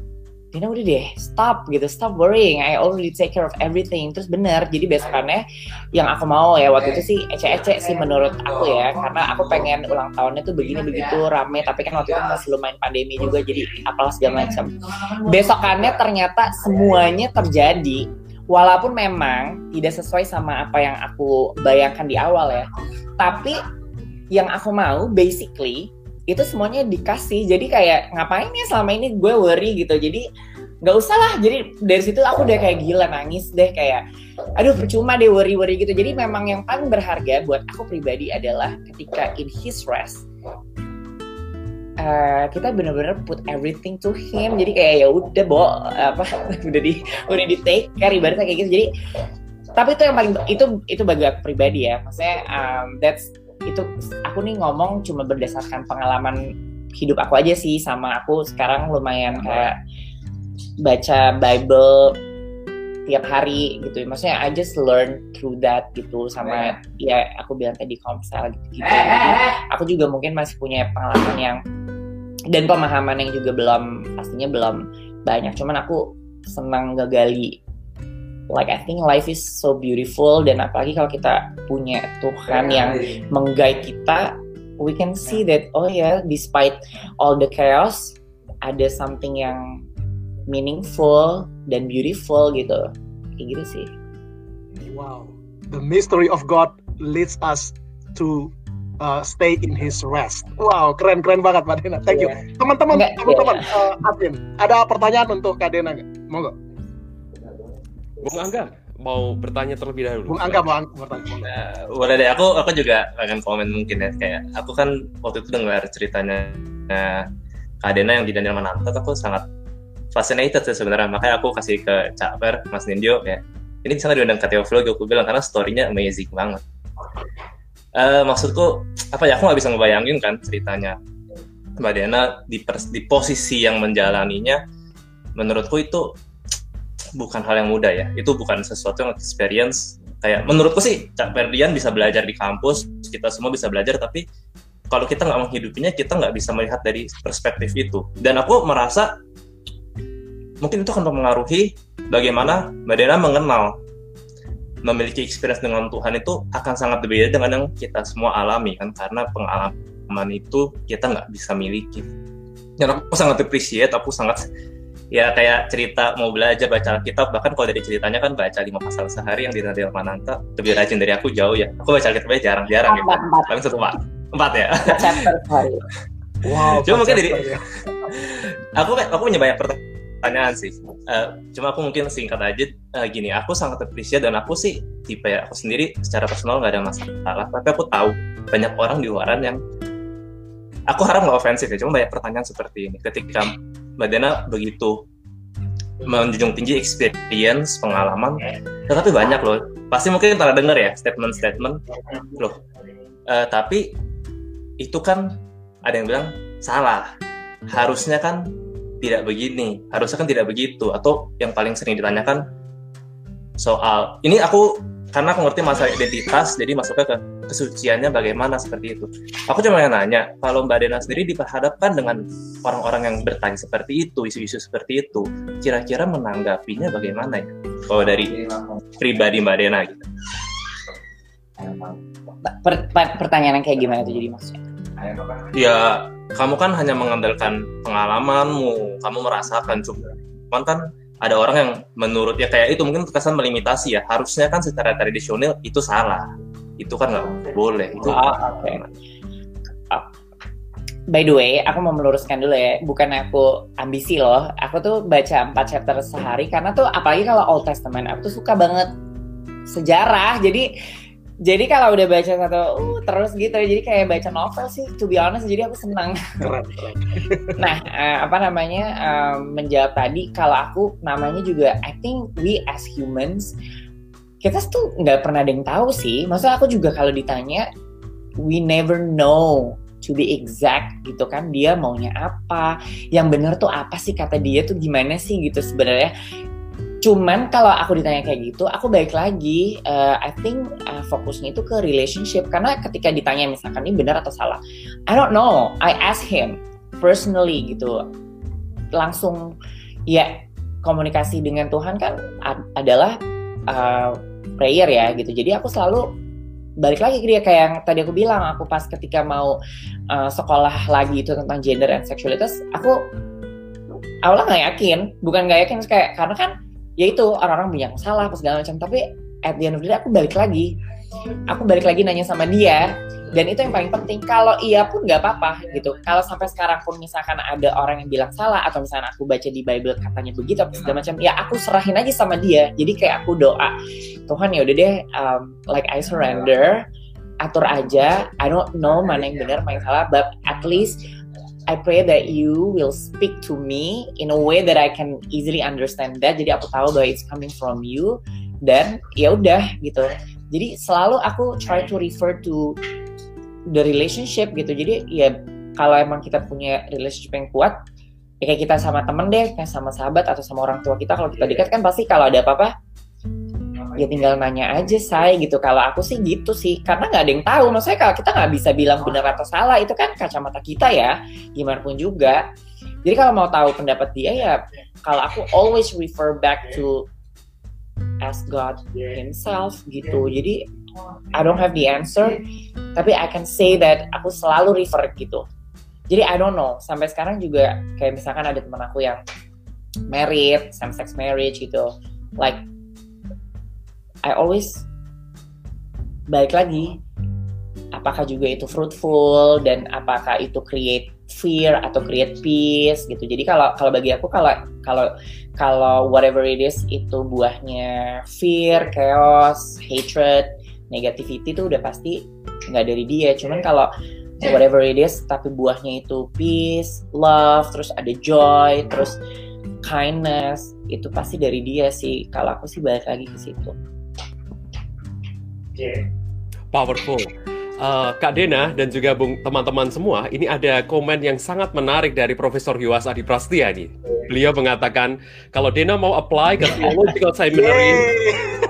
Dina udah deh stop gitu. Stop worrying. I already take care of everything. Terus bener jadi besokannya yang aku mau ya waktu itu sih ece-ece sih menurut aku ya. Karena aku pengen ulang tahunnya tuh begini begitu rame. Tapi kan waktu itu masih lumayan pandemi juga jadi apalah segala macam. Besokannya ternyata semuanya terjadi walaupun memang tidak sesuai sama apa yang aku bayangkan di awal ya. Tapi yang aku mau basically itu semuanya dikasih. Jadi kayak ngapain ya selama ini gue worry gitu. Jadi nggak usah lah. Jadi dari situ aku udah kayak gila nangis deh kayak aduh percuma deh worry worry gitu. Jadi memang yang paling berharga buat aku pribadi adalah ketika in his rest Uh, kita bener-bener put everything to him. Jadi kayak ya udah bo apa udah di udah di take care ibaratnya kayak gitu. Jadi tapi itu yang paling itu itu bagi aku pribadi ya. Maksudnya um, that's itu aku nih ngomong cuma berdasarkan pengalaman hidup aku aja sih. Sama aku sekarang lumayan kayak baca Bible tiap hari gitu. Maksudnya I just learn through that gitu sama ya aku bilang tadi komsel gitu, gitu. Jadi, aku juga mungkin masih punya pengalaman yang dan pemahaman yang juga belum pastinya belum banyak. Cuman aku senang ngegali like I think life is so beautiful dan apalagi kalau kita punya Tuhan yang mengguide kita we can see that oh ya yeah, despite all the chaos ada something yang meaningful dan beautiful gitu kayak gitu sih wow the mystery of God leads us to uh, stay in His rest. Wow, keren keren banget Mbak Dena. Thank yeah. you. Teman-teman, teman-teman, yeah. uh, admin, ada pertanyaan untuk Kak Dena nggak? Monggo. Bung Angga mau bertanya terlebih dahulu. Bung Angga mau bertanya. Uh, boleh deh, aku aku juga akan komen mungkin ya kayak aku kan waktu itu dengar ceritanya uh, Kak Dena yang di Daniel Mananta, aku sangat fascinated sih sebenarnya. Makanya aku kasih ke Caper Mas Nindyo kayak ini bisa diundang ke Teoflogi aku bilang karena storynya amazing banget. Uh, maksudku apa ya aku nggak bisa ngebayangin kan ceritanya. Mbak Dena di, di posisi yang menjalaninya menurutku itu bukan hal yang mudah ya. Itu bukan sesuatu yang experience. Kayak menurutku sih Cak Ferdian bisa belajar di kampus, kita semua bisa belajar tapi kalau kita nggak menghidupinya kita nggak bisa melihat dari perspektif itu. Dan aku merasa mungkin itu akan mempengaruhi bagaimana Mbak Dena mengenal memiliki experience dengan Tuhan itu akan sangat berbeda dengan yang kita semua alami kan karena pengalaman itu kita nggak bisa miliki. Dan aku sangat appreciate aku sangat ya kayak cerita mau belajar baca Alkitab bahkan kalau dari ceritanya kan baca lima pasal sehari yang di Nadia Mananta lebih rajin dari aku jauh ya. Aku baca Alkitabnya jarang-jarang gitu. Paling satu empat. Empat ya. Wow cuma mungkin dari ya. aku aku punya banyak pertanyaan sih uh, cuma aku mungkin singkat aja uh, gini aku sangat appreciate dan aku sih tipe ya aku sendiri secara personal nggak ada masalah tapi aku tahu banyak orang di luaran yang aku harap nggak ofensif ya cuma banyak pertanyaan seperti ini ketika Mbak Dena begitu menjunjung tinggi experience, pengalaman, tetapi banyak loh. Pasti mungkin pernah dengar ya statement-statement loh. Uh, tapi itu kan ada yang bilang salah. Harusnya kan tidak begini, harusnya kan tidak begitu. Atau yang paling sering ditanyakan soal ini aku karena aku ngerti masalah identitas, jadi masuknya ke kesuciannya bagaimana seperti itu. Aku cuma yang nanya, kalau Mbak Dena sendiri diperhadapkan dengan orang-orang yang bertanya seperti itu, isu-isu seperti itu, kira-kira menanggapinya bagaimana ya? Kalau dari pribadi Mbak Dena gitu. Per, per, pertanyaan yang kayak gimana tuh jadi maksudnya? Ya, kamu kan hanya mengandalkan pengalamanmu, kamu merasakan, cuman kan ada orang yang menurut ya kayak itu mungkin terkesan melimitasi ya. Harusnya kan secara tradisional itu salah. Itu kan nggak boleh itu oh, okay. oh. by the way aku mau meluruskan dulu ya. Bukan aku ambisi loh. Aku tuh baca empat chapter sehari karena tuh apalagi kalau Old Testament aku tuh suka banget sejarah. Jadi jadi kalau udah baca satu uh, terus gitu. Jadi kayak baca novel sih to be honest. Jadi aku senang. Keren, keren. nah uh, apa namanya uh, menjawab tadi kalau aku namanya juga I think we as humans kita tuh nggak pernah ada yang tahu sih. Masa aku juga kalau ditanya we never know to be exact gitu kan dia maunya apa yang benar tuh apa sih kata dia tuh gimana sih gitu sebenarnya Cuman kalau aku ditanya kayak gitu, aku baik lagi. Uh, I think uh, fokusnya itu ke relationship karena ketika ditanya misalkan ini benar atau salah, I don't know. I ask him personally gitu. Langsung ya komunikasi dengan Tuhan kan ad adalah uh, prayer ya gitu. Jadi aku selalu balik lagi ke dia kayak yang tadi aku bilang aku pas ketika mau uh, sekolah lagi itu tentang gender and sexualitas aku awalnya nggak yakin bukan nggak yakin kayak karena kan ya itu orang-orang banyak salah apa segala macam. Tapi at the end of the day aku balik lagi. Aku balik lagi nanya sama dia dan itu yang paling penting. Kalau iya pun nggak apa-apa gitu. Kalau sampai sekarang pun misalkan ada orang yang bilang salah atau misalnya aku baca di Bible katanya begitu apa segala macam ya aku serahin aja sama dia. Jadi kayak aku doa Tuhan ya udah deh um, like I surrender. Atur aja. I don't know mana yang benar mana yang salah but at least I pray that you will speak to me in a way that I can easily understand that. Jadi aku tahu bahwa it's coming from you dan ya udah gitu. Jadi selalu aku try to refer to the relationship gitu. Jadi ya kalau emang kita punya relationship yang kuat, ya kayak kita sama temen deh, kayak sama sahabat atau sama orang tua kita kalau kita dekat kan pasti kalau ada apa-apa ya tinggal nanya aja saya gitu. Kalau aku sih gitu sih karena nggak ada yang tahu. Maksudnya kalau kita nggak bisa bilang benar atau salah itu kan kacamata kita ya. Gimana pun juga. Jadi kalau mau tahu pendapat dia ya kalau aku always refer back to ask God himself gitu. Jadi I don't have the answer tapi I can say that aku selalu refer gitu. Jadi I don't know. Sampai sekarang juga kayak misalkan ada teman aku yang married same sex marriage gitu. Like I always balik lagi apakah juga itu fruitful dan apakah itu create fear atau create peace gitu. Jadi kalau kalau bagi aku kalau kalau kalau whatever it is itu buahnya fear, chaos, hatred, negativity itu udah pasti nggak dari dia. Cuman kalau whatever it is tapi buahnya itu peace, love, terus ada joy, terus kindness itu pasti dari dia sih. Kalau aku sih balik lagi ke situ. Powerful. Uh, Kak Dena dan juga bung teman-teman semua, ini ada komen yang sangat menarik dari Profesor Yuwas Adi Prastia nih. Beliau mengatakan kalau Dena mau apply ke theological seminary,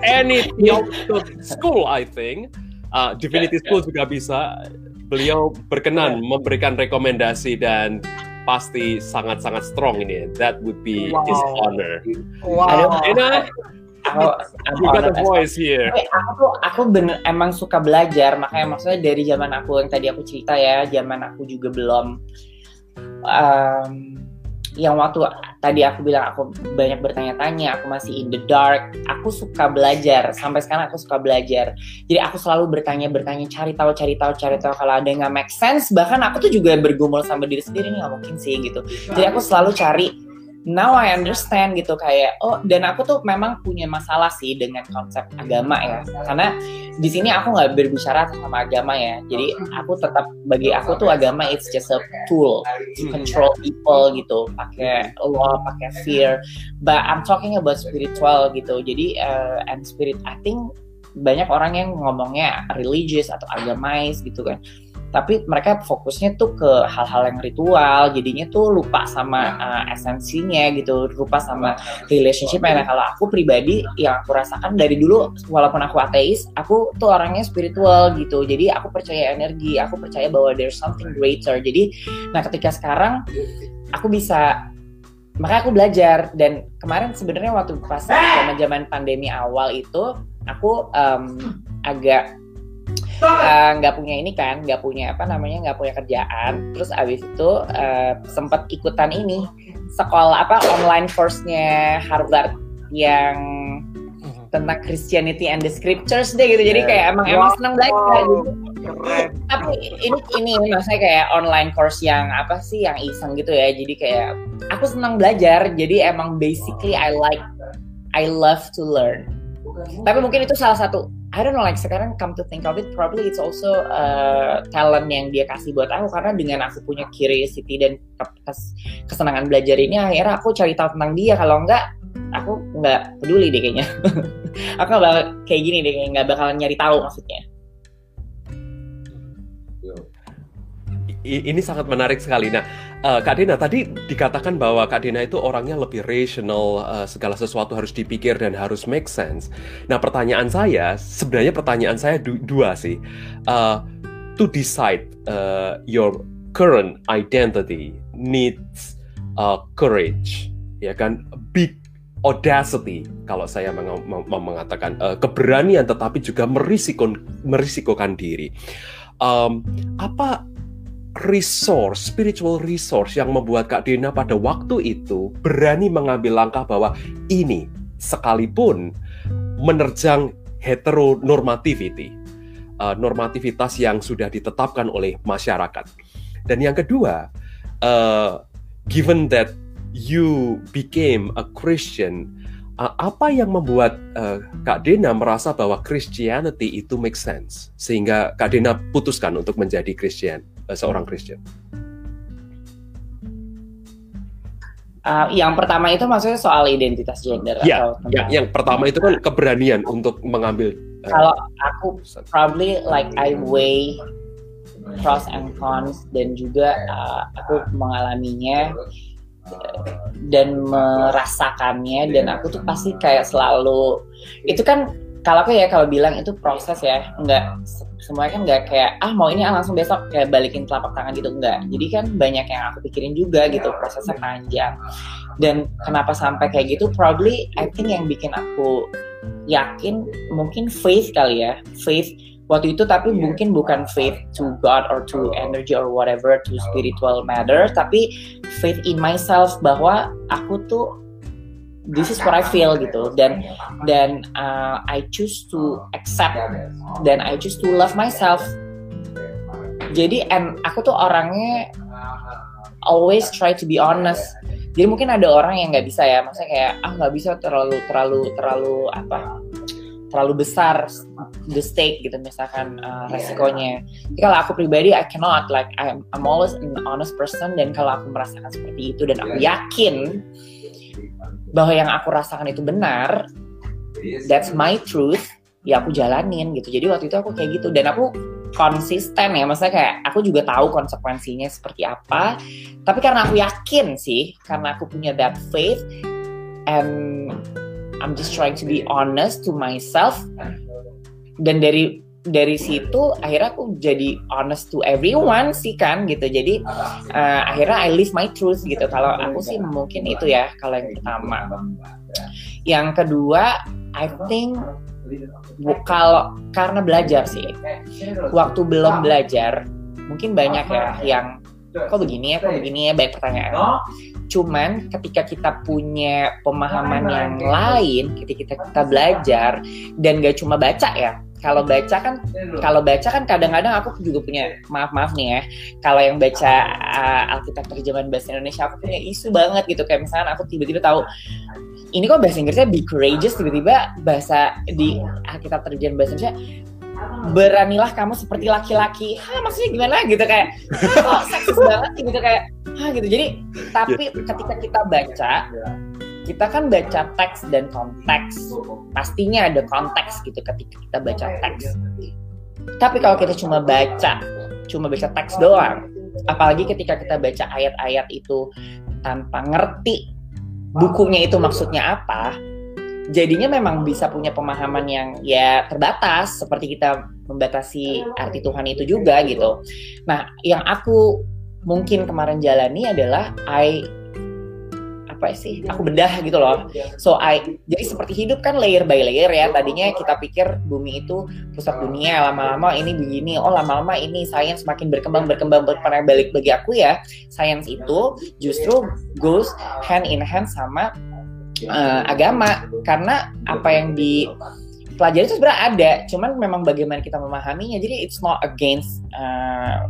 any theological school, I think, uh, divinity school juga bisa. Beliau berkenan memberikan rekomendasi dan pasti sangat-sangat strong ini. That would be wow. his honor. Wow. Dena, aku, aku you got a voice here. Aku tuh aku bener emang suka belajar makanya maksudnya dari zaman aku yang tadi aku cerita ya zaman aku juga belum um, yang waktu tadi aku bilang aku banyak bertanya-tanya, aku masih in the dark, aku suka belajar. Sampai sekarang aku suka belajar. Jadi aku selalu bertanya-bertanya, cari tahu, cari tahu, cari tahu. Kalau ada yang nggak make sense, bahkan aku tuh juga bergumul sama diri sendiri nih nggak mungkin sih gitu. Jadi aku selalu cari now I understand gitu kayak oh dan aku tuh memang punya masalah sih dengan konsep agama ya. Karena di sini aku nggak berbicara sama agama ya. Jadi aku tetap bagi aku tuh agama it's just a tool to control people gitu. Pakai law pakai fear. But I'm talking about spiritual gitu. Jadi uh, and spirit I think banyak orang yang ngomongnya religious atau agamais gitu kan tapi mereka fokusnya tuh ke hal-hal yang ritual jadinya tuh lupa sama uh, esensinya gitu lupa sama relationship nah kalau aku pribadi yang aku rasakan dari dulu walaupun aku ateis aku tuh orangnya spiritual gitu. Jadi aku percaya energi aku percaya bahwa there's something greater. Jadi nah ketika sekarang aku bisa makanya aku belajar. Dan kemarin sebenarnya waktu pas zaman zaman pandemi awal itu aku um, agak Eh, nggak uh, punya ini kan nggak punya apa namanya nggak punya kerjaan. Terus abis itu uh, sempet ikutan ini sekolah apa online course-nya Harvard yang mhm. tentang Christianity and the Scriptures deh gitu. Jadi kayak emang wow. emang senang belajar gitu. tapi ini ini maksudnya kayak online course yang apa sih yang iseng gitu ya. Jadi kayak aku senang belajar. Jadi emang basically I like I love to learn. Tapi mungkin itu salah satu I don't know like sekarang come to think of it probably it's also uh, talent yang dia kasih buat aku. Karena dengan aku punya curiosity dan kesenangan belajar ini akhirnya aku cari tahu tentang dia. Kalau enggak aku nggak peduli deh kayaknya. Aku nggak bakal kayak gini deh nggak bakal nyari tahu maksudnya. Ini sangat menarik sekali. Nah, uh, Kak Dina tadi dikatakan bahwa Kak Dina itu orangnya lebih rational, uh, segala sesuatu harus dipikir dan harus make sense. Nah, pertanyaan saya sebenarnya pertanyaan saya du dua sih. Uh, to decide uh, your current identity needs uh, courage, ya kan? Big audacity kalau saya meng mengatakan uh, keberanian tetapi juga merisiko merisikokan diri. Um, apa resource, spiritual resource yang membuat Kak Dina pada waktu itu berani mengambil langkah bahwa ini sekalipun menerjang heteronormativity, uh, normativitas yang sudah ditetapkan oleh masyarakat. Dan yang kedua, uh, given that you became a Christian, uh, apa yang membuat uh, Kak Dena merasa bahwa Christianity itu make sense sehingga Kak Dena putuskan untuk menjadi Christian? Uh, seorang Kristen? Uh, yang pertama itu maksudnya soal identitas gender ya, atau ya, yang pertama itu kan keberanian untuk mengambil. Uh, Kalau aku probably like I weigh pros and cons dan juga uh, aku mengalaminya dan merasakannya dan aku tuh pasti kayak selalu itu kan kalau aku ya kalau bilang itu proses ya. Nggak semuanya kan nggak kayak ah mau ini ah langsung besok. Kayak balikin telapak tangan gitu enggak jadi kan banyak yang aku pikirin juga gitu prosesnya panjang. Dan kenapa sampai kayak gitu? Probably I think yang bikin aku yakin mungkin faith kali ya. Faith waktu itu tapi mungkin bukan faith to God or to energy or whatever to spiritual matter tapi faith in myself bahwa aku tuh this is what I feel gitu. Dan dan uh, I choose to accept dan I choose to love myself. Jadi and aku tuh orangnya always try to be honest. Jadi mungkin ada orang yang nggak bisa ya. Maksudnya kayak ah nggak bisa terlalu terlalu terlalu apa terlalu besar the stake gitu misalkan uh, resikonya. Jadi kalau aku pribadi I cannot. Like I'm, I'm always an honest person dan kalau aku merasakan seperti itu dan aku yakin bahwa yang aku rasakan itu benar that's my truth ya aku jalanin gitu. Jadi waktu itu aku kayak gitu. Dan aku konsisten ya maksudnya kayak aku juga tahu konsekuensinya seperti apa. Tapi karena aku yakin sih karena aku punya that faith and I'm just trying to be honest to myself. Dan dari dari situ akhirnya aku jadi honest to everyone sih kan gitu jadi uh, akhirnya I live my truth gitu kalau aku sih mungkin itu ya kalau yang pertama yang kedua I think kalau karena belajar sih waktu belum belajar mungkin banyak ya yang kok begini ya, kok begini ya, banyak pertanyaan. Cuman ketika kita punya pemahaman yang lain, ketika kita, kita belajar dan gak cuma baca ya. Kalau baca kan, kalau baca kan kadang-kadang aku juga punya maaf maaf nih ya. Kalau yang baca uh, Alkitab terjemahan bahasa Indonesia, aku punya isu banget gitu. Kayak misalnya aku tiba-tiba tahu ini kok bahasa Inggrisnya be courageous tiba-tiba bahasa di Alkitab terjemahan bahasa Indonesia beranilah kamu seperti laki-laki. Hah, maksudnya gimana gitu kayak kok seksis banget gitu kayak hah gitu. Jadi tapi ketika kita baca kita kan baca teks dan konteks. Pastinya ada konteks gitu ketika kita baca teks. Tapi kalau kita cuma baca, cuma baca teks doang, apalagi ketika kita baca ayat-ayat itu tanpa ngerti bukunya itu maksudnya apa, jadinya memang bisa punya pemahaman yang ya terbatas seperti kita membatasi arti Tuhan itu juga gitu. Nah, yang aku mungkin kemarin jalani adalah I apa sih. Aku bedah gitu loh. So I jadi seperti hidup kan layer by layer ya. Tadinya kita pikir bumi itu pusat dunia lama-lama ini begini oh lama-lama ini sains makin berkembang berkembang berperan balik bagi aku ya sains itu justru goes hand in hand sama uh, agama. Karena apa yang di pelajari itu sebenarnya ada cuman memang bagaimana kita memahaminya. Jadi it's not against uh,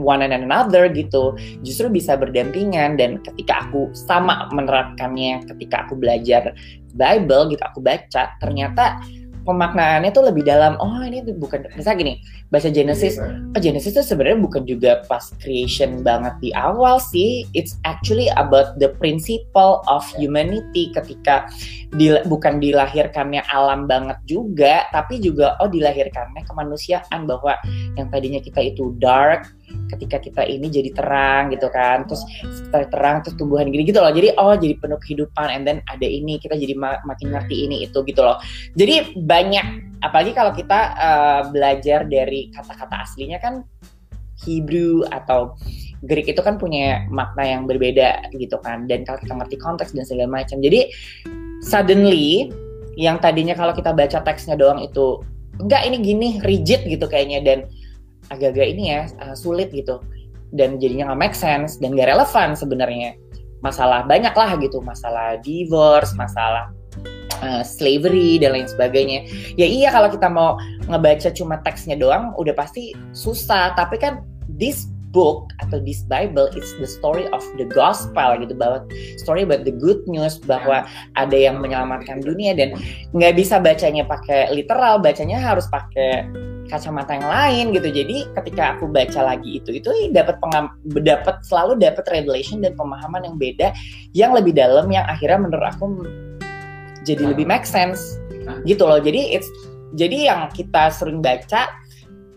one and another gitu justru bisa berdampingan. Dan ketika aku sama menerapkannya ketika aku belajar Bible gitu aku baca ternyata pemaknaannya tuh lebih dalam oh ini tuh bukan misalnya gini baca Genesis. Oh Genesis tuh sebenarnya bukan juga pas creation banget di awal sih. It's actually about the principle of humanity. Ketika di, bukan dilahirkannya alam banget juga tapi juga oh dilahirkannya kemanusiaan bahwa yang tadinya kita itu dark ketika kita ini jadi terang gitu kan terus setelah terang terus tumbuhan gini gitu loh. Jadi oh jadi penuh kehidupan and then ada ini kita jadi ma makin ngerti ini itu gitu loh. Jadi banyak apalagi kalau kita uh, belajar dari kata-kata aslinya kan Hebrew atau Greek itu kan punya makna yang berbeda gitu kan. Dan kalau kita ngerti konteks dan segala macam. Jadi suddenly yang tadinya kalau kita baca teksnya doang itu enggak ini gini rigid gitu kayaknya. Dan agak-agak ini ya uh, sulit gitu. Dan jadinya nggak make sense dan gak relevan sebenarnya. Masalah banyak lah gitu masalah divorce masalah uh, slavery dan lain sebagainya. Ya iya kalau kita mau ngebaca cuma teksnya doang udah pasti susah. Tapi kan this book atau this Bible it's the story of the gospel gitu bahwa story about the good news bahwa ada yang menyelamatkan dunia. Dan nggak bisa bacanya pakai literal bacanya harus pakai kacamata yang lain gitu. Jadi ketika aku baca lagi itu itu dapat pengam dapat selalu dapat revelation dan pemahaman yang beda yang lebih dalam yang akhirnya menurut aku jadi lebih make sense. Gitu loh. Jadi it's jadi yang kita sering baca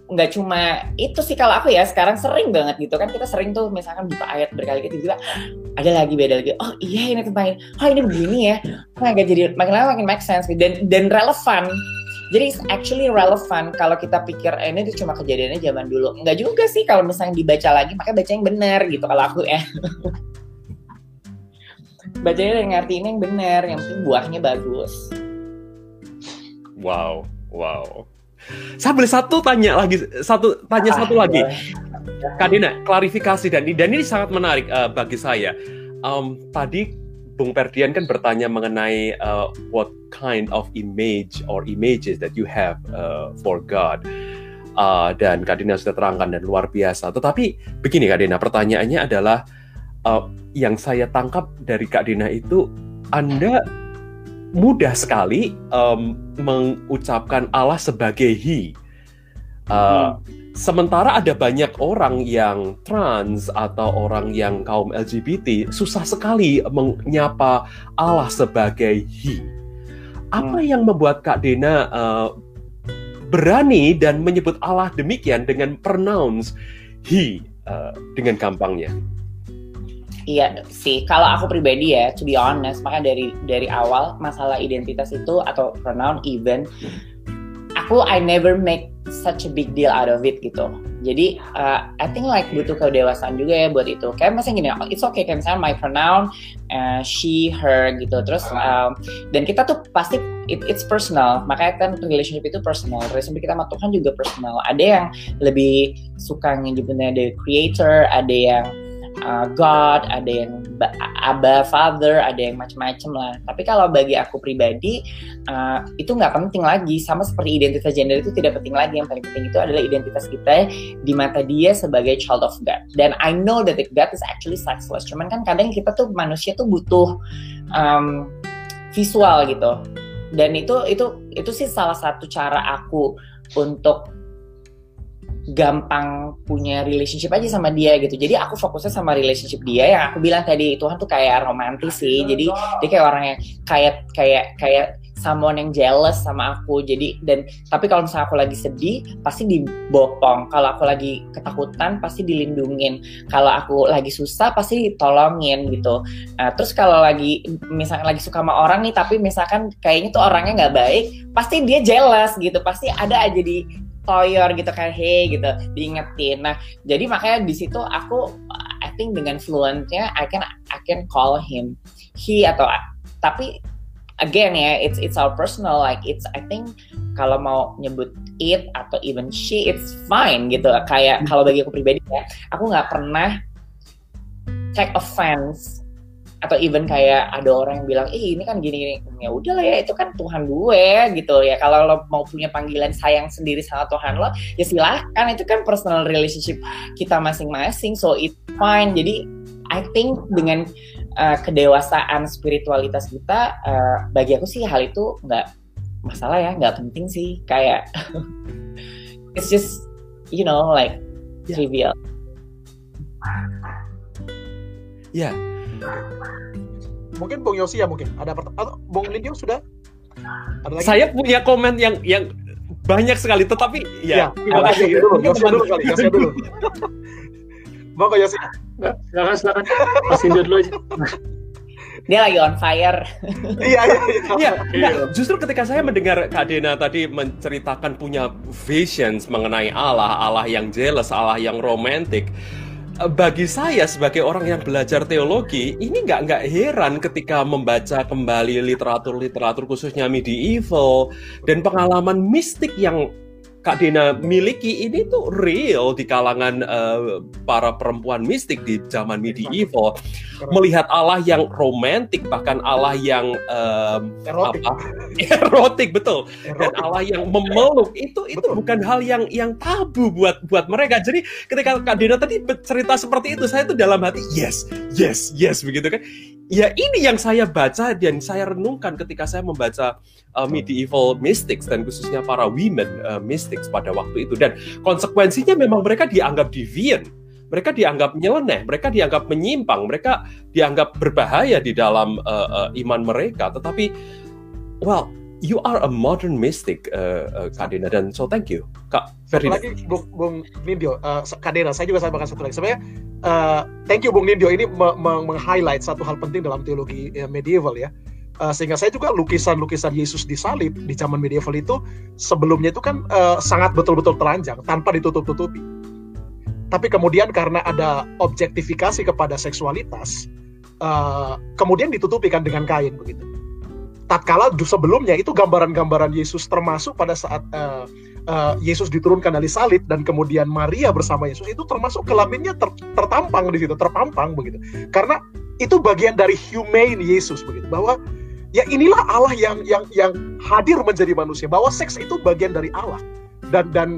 nggak cuma itu sih kalau aku ya sekarang sering banget gitu kan. Kita sering tuh misalkan buka ayat berkali-kali tiba-tiba ada lagi beda lagi. Oh iya ini tentang ini oh ini begini ya. Oh jadi makin lama makin make sense. Dan dan relevan jadi it's actually relevant kalau kita pikir eh, ini tuh cuma kejadiannya zaman dulu. Nggak juga sih kalau misalnya dibaca lagi makanya baca yang benar gitu kalau aku ya. Bacanya yang ngerti ini yang benar yang penting buahnya bagus. Wow wow. Saya boleh satu tanya lagi, satu tanya ah, satu lagi. Kak Dina, klarifikasi dan dan ini sangat menarik uh, bagi saya. Um, tadi Bung Perdian kan bertanya mengenai uh, what kind of image or images that you have uh, for God. Uh, dan Kak Dina sudah terangkan dan luar biasa. Tetapi begini Kak Dina, pertanyaannya adalah uh, yang saya tangkap dari Kak Dina itu Anda mudah sekali um, mengucapkan Allah sebagai He. Uh, hmm. Sementara ada banyak orang yang trans atau orang yang kaum LGBT susah sekali menyapa Allah sebagai He. Apa hmm. yang membuat Kak Dena uh, berani dan menyebut Allah demikian dengan pronouns He uh, dengan gampangnya? Iya sih, kalau aku pribadi ya, to be honest, makanya dari dari awal masalah identitas itu atau pronoun even, aku I never make such a big deal out of it gitu. Jadi uh, I think like butuh kedewasaan juga ya buat itu. Kayak misalnya gini, it's okay kayak misalnya my pronoun uh, she, her gitu. Terus um, dan kita tuh pasti it, it's personal. Makanya kan relationship itu personal. Relationship kita sama Tuhan juga personal. Ada yang lebih suka nyebutnya the creator, ada yang uh, God, ada yang Abba, Father, ada yang macam-macam lah. Tapi kalau bagi aku pribadi uh, itu nggak penting lagi. Sama seperti identitas gender itu tidak penting lagi. Yang paling penting itu adalah identitas kita di mata dia sebagai child of God. Dan I know that God is actually sexless. Cuman kan kadang kita tuh manusia tuh butuh um, visual gitu. Dan itu itu itu sih salah satu cara aku untuk gampang punya relationship aja sama dia gitu. Jadi aku fokusnya sama relationship dia yang aku bilang tadi Tuhan tuh kayak romantis sih. Jadi dia kayak orang yang kayak kayak kayak someone yang jealous sama aku. Jadi dan tapi kalau misalnya aku lagi sedih pasti dibopong. Kalau aku lagi ketakutan pasti dilindungin. Kalau aku lagi susah pasti ditolongin gitu. Nah, terus kalau lagi misalnya lagi suka sama orang nih tapi misalkan kayaknya tuh orangnya nggak baik, pasti dia jealous gitu. Pasti ada aja di toyor gitu kan hey gitu diingetin. Nah jadi makanya di situ aku I think dengan fluentnya I can I can call him. He atau tapi again ya it's it's our personal like it's I think kalau mau nyebut it atau even she it's fine gitu. Kayak kalau bagi aku pribadi ya aku nggak pernah take offense atau even kayak ada orang yang bilang ih ini kan gini, gini. ya udah lah ya itu kan Tuhan gue gitu ya. Kalau lo mau punya panggilan sayang sendiri sama Tuhan lo ya silahkan. Itu kan personal relationship kita masing-masing so it fine. Jadi I think dengan uh, kedewasaan spiritualitas kita uh, bagi aku sih hal itu nggak masalah ya nggak penting sih. Kayak it's just you know like yeah. trivial. Ya. yeah Mungkin Bung Yosi ya mungkin ada atau Bung Lindio sudah? Ada lagi? Saya punya komen yang yang banyak sekali, tetapi ya. ya Yosi dulu, Yosi dulu kali, Yosi dulu. Mau ke Yosi? Silakan, silakan. Mas Lindio dulu aja. Dia lagi on fire. iya, iya, iya. Iya, justru ketika saya mendengar Kak Dena tadi menceritakan punya visions mengenai Allah, Allah yang jealous, Allah yang romantik, bagi saya sebagai orang yang belajar teologi ini nggak nggak heran ketika membaca kembali literatur-literatur khususnya medieval dan pengalaman mistik yang Kak Dina miliki ini tuh real di kalangan uh, para perempuan mistik di zaman medieval. Melihat Allah yang romantik, bahkan Allah yang um, erotik. apa? erotik betul. Erotik. Dan Allah yang memeluk itu itu betul. bukan hal yang yang tabu buat buat mereka. Jadi ketika Kak Dina tadi cerita seperti itu, saya tuh dalam hati yes, yes, yes begitu kan ya ini yang saya baca dan saya renungkan ketika saya membaca uh, medieval mystics dan khususnya para women uh, mystics pada waktu itu. Dan konsekuensinya memang mereka dianggap deviant. Mereka dianggap nyeleneh mereka dianggap menyimpang mereka dianggap berbahaya di dalam uh, uh, iman mereka. Tetapi well you are a modern mystic, uh, uh, Kak Dena, dan so thank you, Kak Ferdinand. Satu lagi, Bung, Bung Nindyo, uh, Kak Dena, saya juga sampaikan satu lagi. Sebenarnya, uh, thank you Bung Nindyo, ini meng-highlight satu hal penting dalam teologi uh, medieval ya. Uh, sehingga saya juga lukisan-lukisan Yesus disalib di zaman medieval itu sebelumnya itu kan uh, sangat betul-betul telanjang tanpa ditutup-tutupi. Tapi kemudian karena ada objektifikasi kepada seksualitas, uh, kemudian ditutupi kan dengan kain begitu tatkala sebelumnya itu gambaran-gambaran Yesus termasuk pada saat uh, uh, Yesus diturunkan dari salib dan kemudian Maria bersama Yesus itu termasuk kelaminnya ter, tertampang di situ terpampang begitu. Karena itu bagian dari humane Yesus begitu bahwa ya inilah Allah yang yang yang hadir menjadi manusia bahwa seks itu bagian dari Allah. Dan dan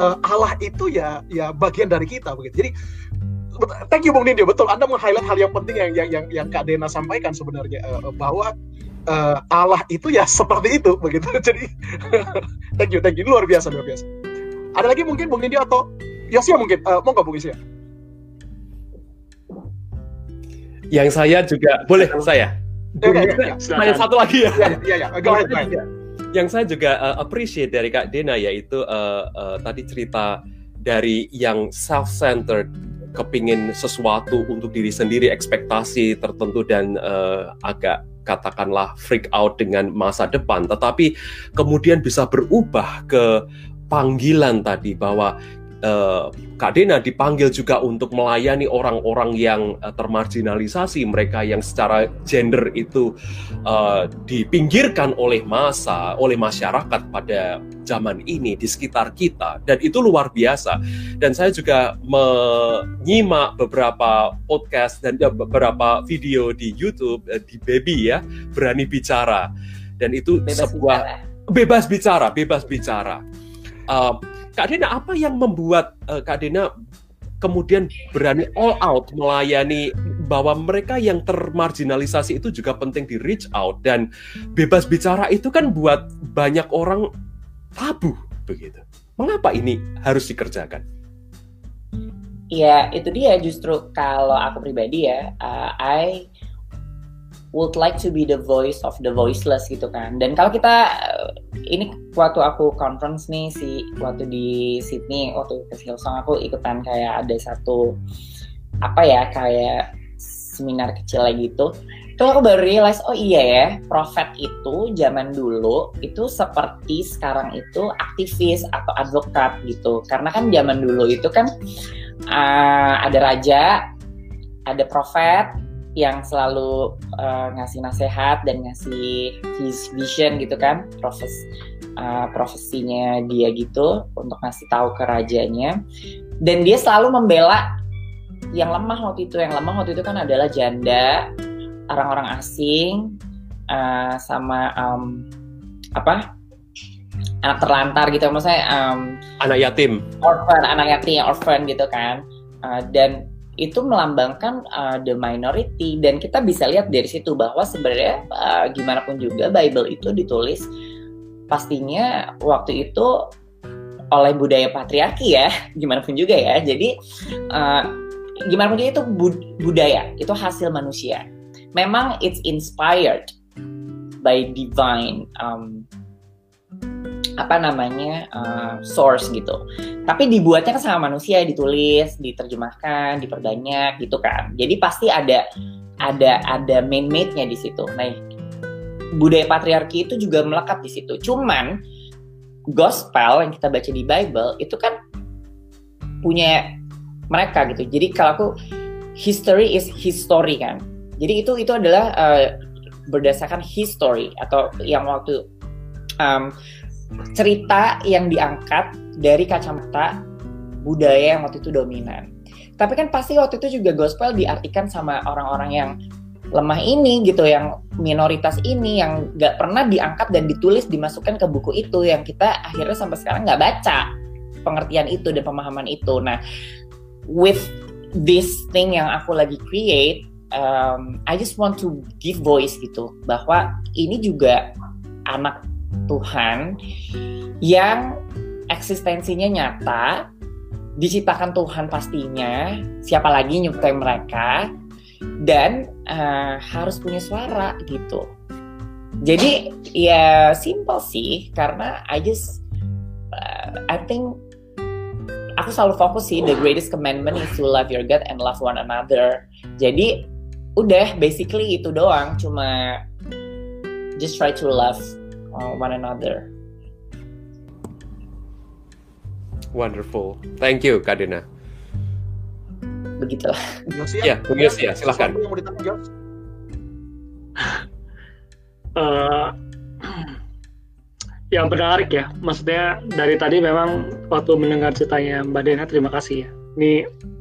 uh, Allah itu ya ya bagian dari kita begitu. Jadi thank you Bung Nindyo. Betul Anda meng-highlight hal yang penting yang yang yang, yang Kak Dena sampaikan sebenarnya bahwa uh, Allah itu ya seperti itu begitu. Jadi thank you, thank you. Luar biasa, luar biasa. Ada lagi mungkin Bung Nindi atau Yosia mungkin? Uh, mau nggak Bung Yosia? Yang saya juga boleh saya. Ya, ya, ya, Saya satu lagi ya. Iya, iya, ya. Go ahead, go ahead. Yang saya juga uh, appreciate dari Kak Dena yaitu uh, uh, tadi cerita dari yang self-centered kepingin sesuatu untuk diri sendiri ekspektasi tertentu dan uh, agak katakanlah freak out dengan masa depan, tetapi kemudian bisa berubah ke panggilan tadi bahwa uh, Kak Dena dipanggil juga untuk melayani orang-orang yang uh, termarginalisasi, mereka yang secara gender itu uh, dipinggirkan oleh masa, oleh masyarakat pada zaman ini di sekitar kita, dan itu luar biasa. Dan saya juga menyimak beberapa podcast dan beberapa video di YouTube di Baby ya, berani bicara, dan itu bebas sebuah bicara. bebas bicara, bebas bicara. Uh, Kak Dena, apa yang membuat uh, Kak Dena kemudian berani all out melayani bahwa mereka yang termarginalisasi itu juga penting di reach out dan bebas bicara itu kan buat banyak orang tabu begitu. Mengapa ini harus dikerjakan? Ya itu dia justru kalau aku pribadi ya, uh, I would like to be the voice of the voiceless gitu kan. Dan kalau kita ini waktu aku conference nih si waktu di Sydney waktu ke Hillsong aku ikutan kayak ada satu apa ya kayak seminar kecil lagi gitu. Itu aku baru realize oh iya ya, prophet itu zaman dulu itu seperti sekarang itu aktivis atau advokat gitu. Karena kan zaman dulu itu kan uh, ada raja, ada prophet, yang selalu uh, ngasih nasihat dan ngasih his vision gitu kan profes uh, profesinya dia gitu untuk ngasih tahu ke rajanya. Dan dia selalu membela yang lemah waktu itu. Yang lemah waktu itu kan adalah janda orang-orang asing uh, sama um, apa anak terlantar gitu. Maksudnya um, anak yatim. orphan anak yatim orphan gitu kan. Uh, dan itu melambangkan uh, the minority. Dan kita bisa lihat dari situ bahwa sebenarnya uh, gimana pun juga Bible itu ditulis pastinya waktu itu oleh budaya patriarki ya gimana pun juga ya. Jadi uh, gimana pun juga itu bud budaya itu hasil manusia. Memang it's inspired by divine um, apa namanya uh, source gitu. Tapi dibuatnya kan sama manusia, ditulis, diterjemahkan, diperbanyak gitu kan. Jadi pasti ada ada ada main made-nya di situ. Nah, budaya patriarki itu juga melekat di situ. Cuman gospel yang kita baca di Bible itu kan punya mereka gitu. Jadi kalau aku history is history kan. Jadi itu itu adalah uh, berdasarkan history atau yang waktu um, cerita yang diangkat dari kacamata budaya yang waktu itu dominan. Tapi kan pasti waktu itu juga gospel diartikan sama orang-orang yang lemah ini gitu, yang minoritas ini yang nggak pernah diangkat dan ditulis dimasukkan ke buku itu yang kita akhirnya sampai sekarang nggak baca pengertian itu dan pemahaman itu. Nah, with this thing yang aku lagi create, um, I just want to give voice gitu bahwa ini juga anak Tuhan yang eksistensinya nyata, diciptakan Tuhan pastinya, siapa lagi nyiptain mereka, dan uh, harus punya suara gitu. Jadi ya simple sih, karena I just uh, I think aku selalu fokus sih the greatest commandment is to love your God and love one another. Jadi udah basically itu doang, cuma just try to love uh, one another. Wonderful. Thank you, Kak Dena. Begitulah. Ya, Bung ya, silahkan. Yang mau ditanya, uh, yang menarik ya, maksudnya dari tadi memang waktu mendengar ceritanya Mbak Dena, terima kasih ya. Ini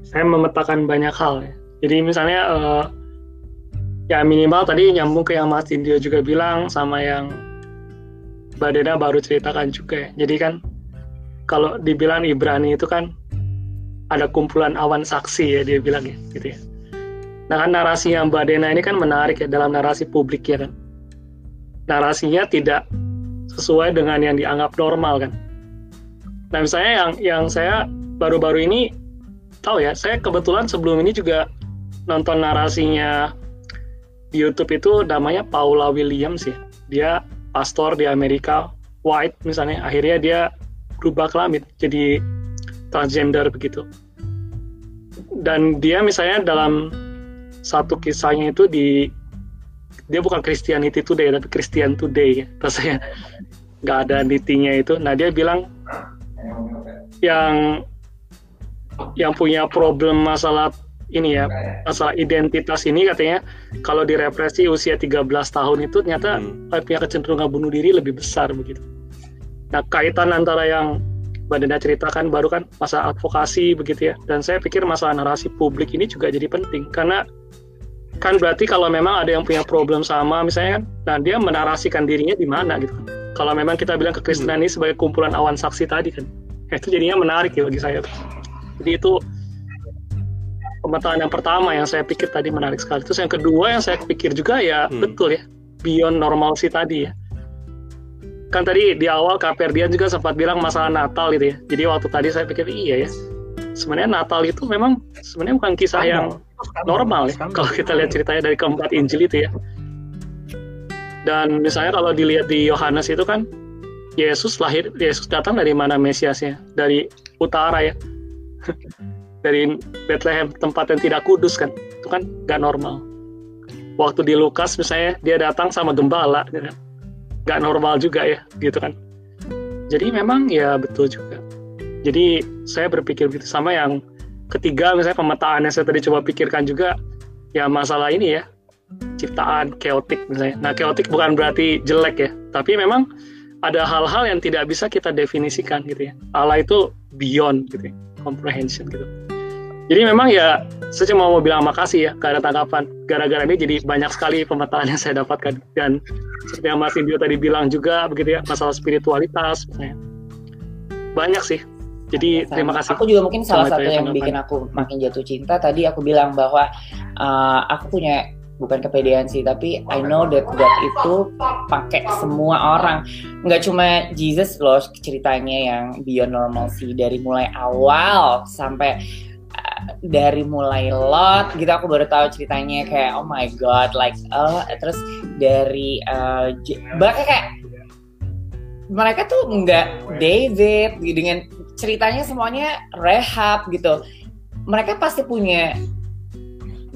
saya memetakan banyak hal ya. Jadi misalnya uh, ya minimal tadi nyambung ke yang Mas Indio juga bilang sama yang Mbak baru ceritakan juga ya. Jadi kan kalau dibilang Ibrani itu kan ada kumpulan awan saksi ya dia bilang ya gitu ya. Nah kan narasi yang Mbak ini kan menarik ya dalam narasi publik ya kan. Narasinya tidak sesuai dengan yang dianggap normal kan. Nah misalnya yang yang saya baru-baru ini tahu ya, saya kebetulan sebelum ini juga nonton narasinya di YouTube itu namanya Paula Williams ya. Dia pastor di Amerika white misalnya akhirnya dia berubah kelamin jadi transgender begitu. Dan dia misalnya dalam satu kisahnya itu di dia bukan Christianity Today tapi Christian Today ya rasanya. Nggak ada nitinya itu. Nah dia bilang yang yang punya problem masalah ini ya masalah identitas ini katanya kalau direpresi usia 13 tahun itu ternyata Hmm. punya kecenderungan bunuh diri lebih besar begitu. Nah kaitan antara yang Mbak Denda ceritakan baru kan masa advokasi begitu ya. Dan saya pikir masalah narasi publik ini juga jadi penting. Karena kan berarti kalau memang ada yang punya problem sama misalnya kan nah dia menarasikan dirinya di mana gitu kan. Kalau memang kita bilang kekristenan ini sebagai kumpulan awan saksi tadi kan ya itu jadinya menarik ya bagi saya. Jadi itu pemetaan yang pertama yang saya pikir tadi menarik sekali. Terus yang kedua yang saya pikir juga ya Hmm. betul ya beyond normalcy tadi ya. Kan tadi di awal Kak Ferdian juga sempat bilang masalah Natal gitu ya. Jadi waktu tadi saya pikir iya ya sebenarnya Natal itu memang sebenarnya bukan kisah yang normal ya kalau kita lihat ceritanya dari keempat Injil itu ya. Dan misalnya kalau dilihat di Yohanes itu kan Yesus lahir Yesus datang dari mana Mesiasnya? Dari utara ya dari Bethlehem tempat yang tidak kudus kan? Itu kan nggak normal. Waktu di Lukas misalnya dia datang sama gembala gitu kan. nggak normal juga ya gitu kan? Jadi memang ya betul juga. Jadi saya berpikir begitu. Sama yang ketiga misalnya pemetaan yang saya tadi coba pikirkan juga ya masalah ini ya ciptaan chaotic misalnya. Nah chaotic bukan berarti jelek ya tapi memang ada hal-hal yang tidak bisa kita definisikan gitu ya. Allah itu beyond gitu ya, comprehension gitu jadi memang ya saya cuma mau bilang makasih ya ada tanggapan. Gara-gara ini jadi banyak sekali pemetaan yang saya dapatkan. Dan seperti yang Mas Indio tadi bilang juga begitu ya masalah spiritualitas misalnya banyak sih. Jadi Sama. terima kasih. Aku juga mungkin salah satu ya yang tanggapan. bikin aku makin jatuh cinta. Tadi aku bilang bahwa uh, aku punya bukan kepedean sih tapi I know that God itu pakai semua orang. Nggak cuma Jesus loh ceritanya yang beyond normal sih. Dari mulai awal sampai dari mulai Lot gitu aku baru tahu ceritanya kayak oh my god like oh terus dari uh, J- bahkan kayak mereka tuh nggak David gitu, dengan ceritanya semuanya rehab gitu. Mereka pasti punya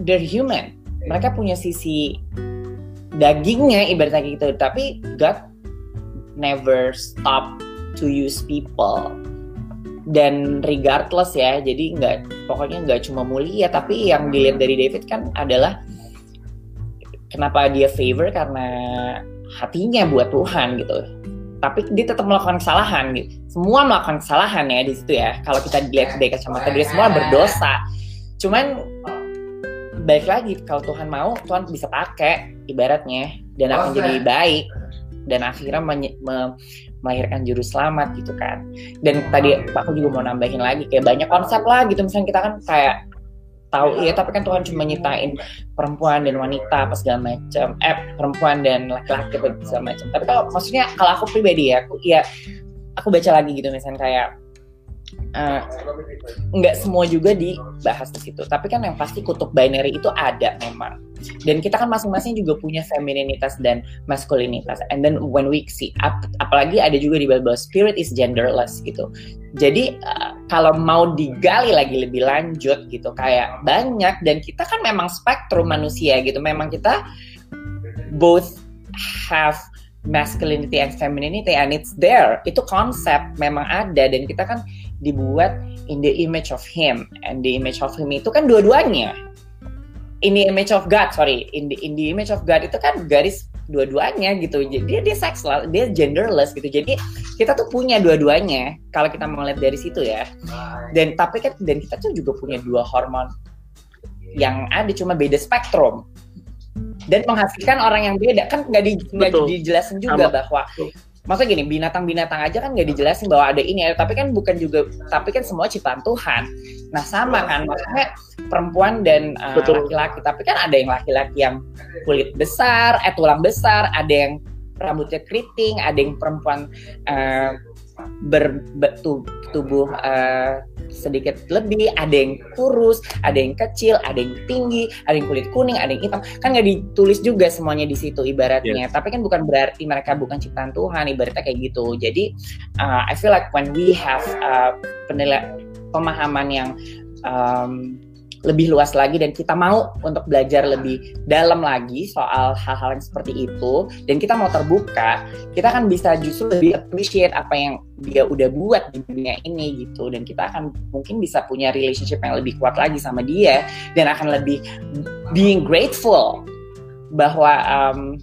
they're human. Mereka punya sisi dagingnya ibaratnya gitu. Tapi God never stop to use people dan regardless ya jadi nggak pokoknya nggak cuma mulia tapi yang dilihat dari David kan adalah kenapa dia favor karena hatinya buat Tuhan gitu. Tapi dia tetap melakukan kesalahan gitu. Semua melakukan kesalahan ya di situ ya. Kalau kita dilihat dari kacamata dia semua berdosa. Cuman baik lagi kalau Tuhan mau Tuhan bisa pakai ibaratnya. Dan akan jadi baik. Dan akhirnya menye- me- melahirkan juru selamat gitu kan. Dan tadi aku juga mau nambahin lagi kayak banyak konsep lah gitu. Misalnya kita kan kayak tahu ya tapi kan Tuhan cuma nyitain perempuan dan wanita apa segala macam eh perempuan dan laki-laki apa segala macam tapi kalau maksudnya kalau aku pribadi ya aku ya aku baca lagi gitu misalnya kayak eh, nggak semua juga dibahas di situ. Tapi kan yang pasti kutub binary itu ada memang dan kita kan masing-masing juga punya femininitas dan maskulinitas. And then when we see ap- apalagi ada juga di Bible spirit is genderless gitu. Jadi eh, kalau mau digali lagi lebih lanjut gitu kayak banyak dan kita kan memang spektrum manusia gitu. Memang kita both have masculinity and femininity and it's there. Itu konsep memang ada dan kita kan dibuat in the image of him. And the image of him itu kan dua-duanya in the image of God sorry in the in the image of God itu kan garis dua-duanya gitu jadi dia dia sexual dia genderless gitu jadi kita tuh punya dua-duanya kalau kita mau lihat dari situ ya dan tapi kan dan kita tuh juga punya dua hormon yang ada cuma beda spektrum dan menghasilkan orang yang beda kan nggak di, Betul. dijelasin juga Sama. bahwa Betul. Maksudnya gini binatang-binatang aja kan nggak dijelasin bahwa ada ini ada tapi kan bukan juga tapi kan semua ciptaan Tuhan. Nah sama kan maksudnya perempuan dan uh, Betul. laki-laki tapi kan ada yang laki-laki yang kulit besar eh tulang besar ada yang rambutnya keriting ada yang perempuan uh, berbetu tubuh uh, sedikit lebih ada yang kurus ada yang kecil ada yang tinggi ada yang kulit kuning ada yang hitam. Kan nggak ditulis juga semuanya di situ ibaratnya. Tapi kan bukan berarti mereka bukan ciptaan Tuhan ibaratnya kayak gitu. Jadi uh, I feel like when we have uh, penilai pemahaman yang um, lebih luas lagi dan kita mau untuk belajar lebih dalam lagi soal hal-hal yang seperti itu dan kita mau terbuka, kita akan bisa justru lebih appreciate apa yang dia udah buat di dunia ini gitu dan kita akan mungkin bisa punya relationship yang lebih kuat lagi sama dia dan akan lebih being grateful bahwa um,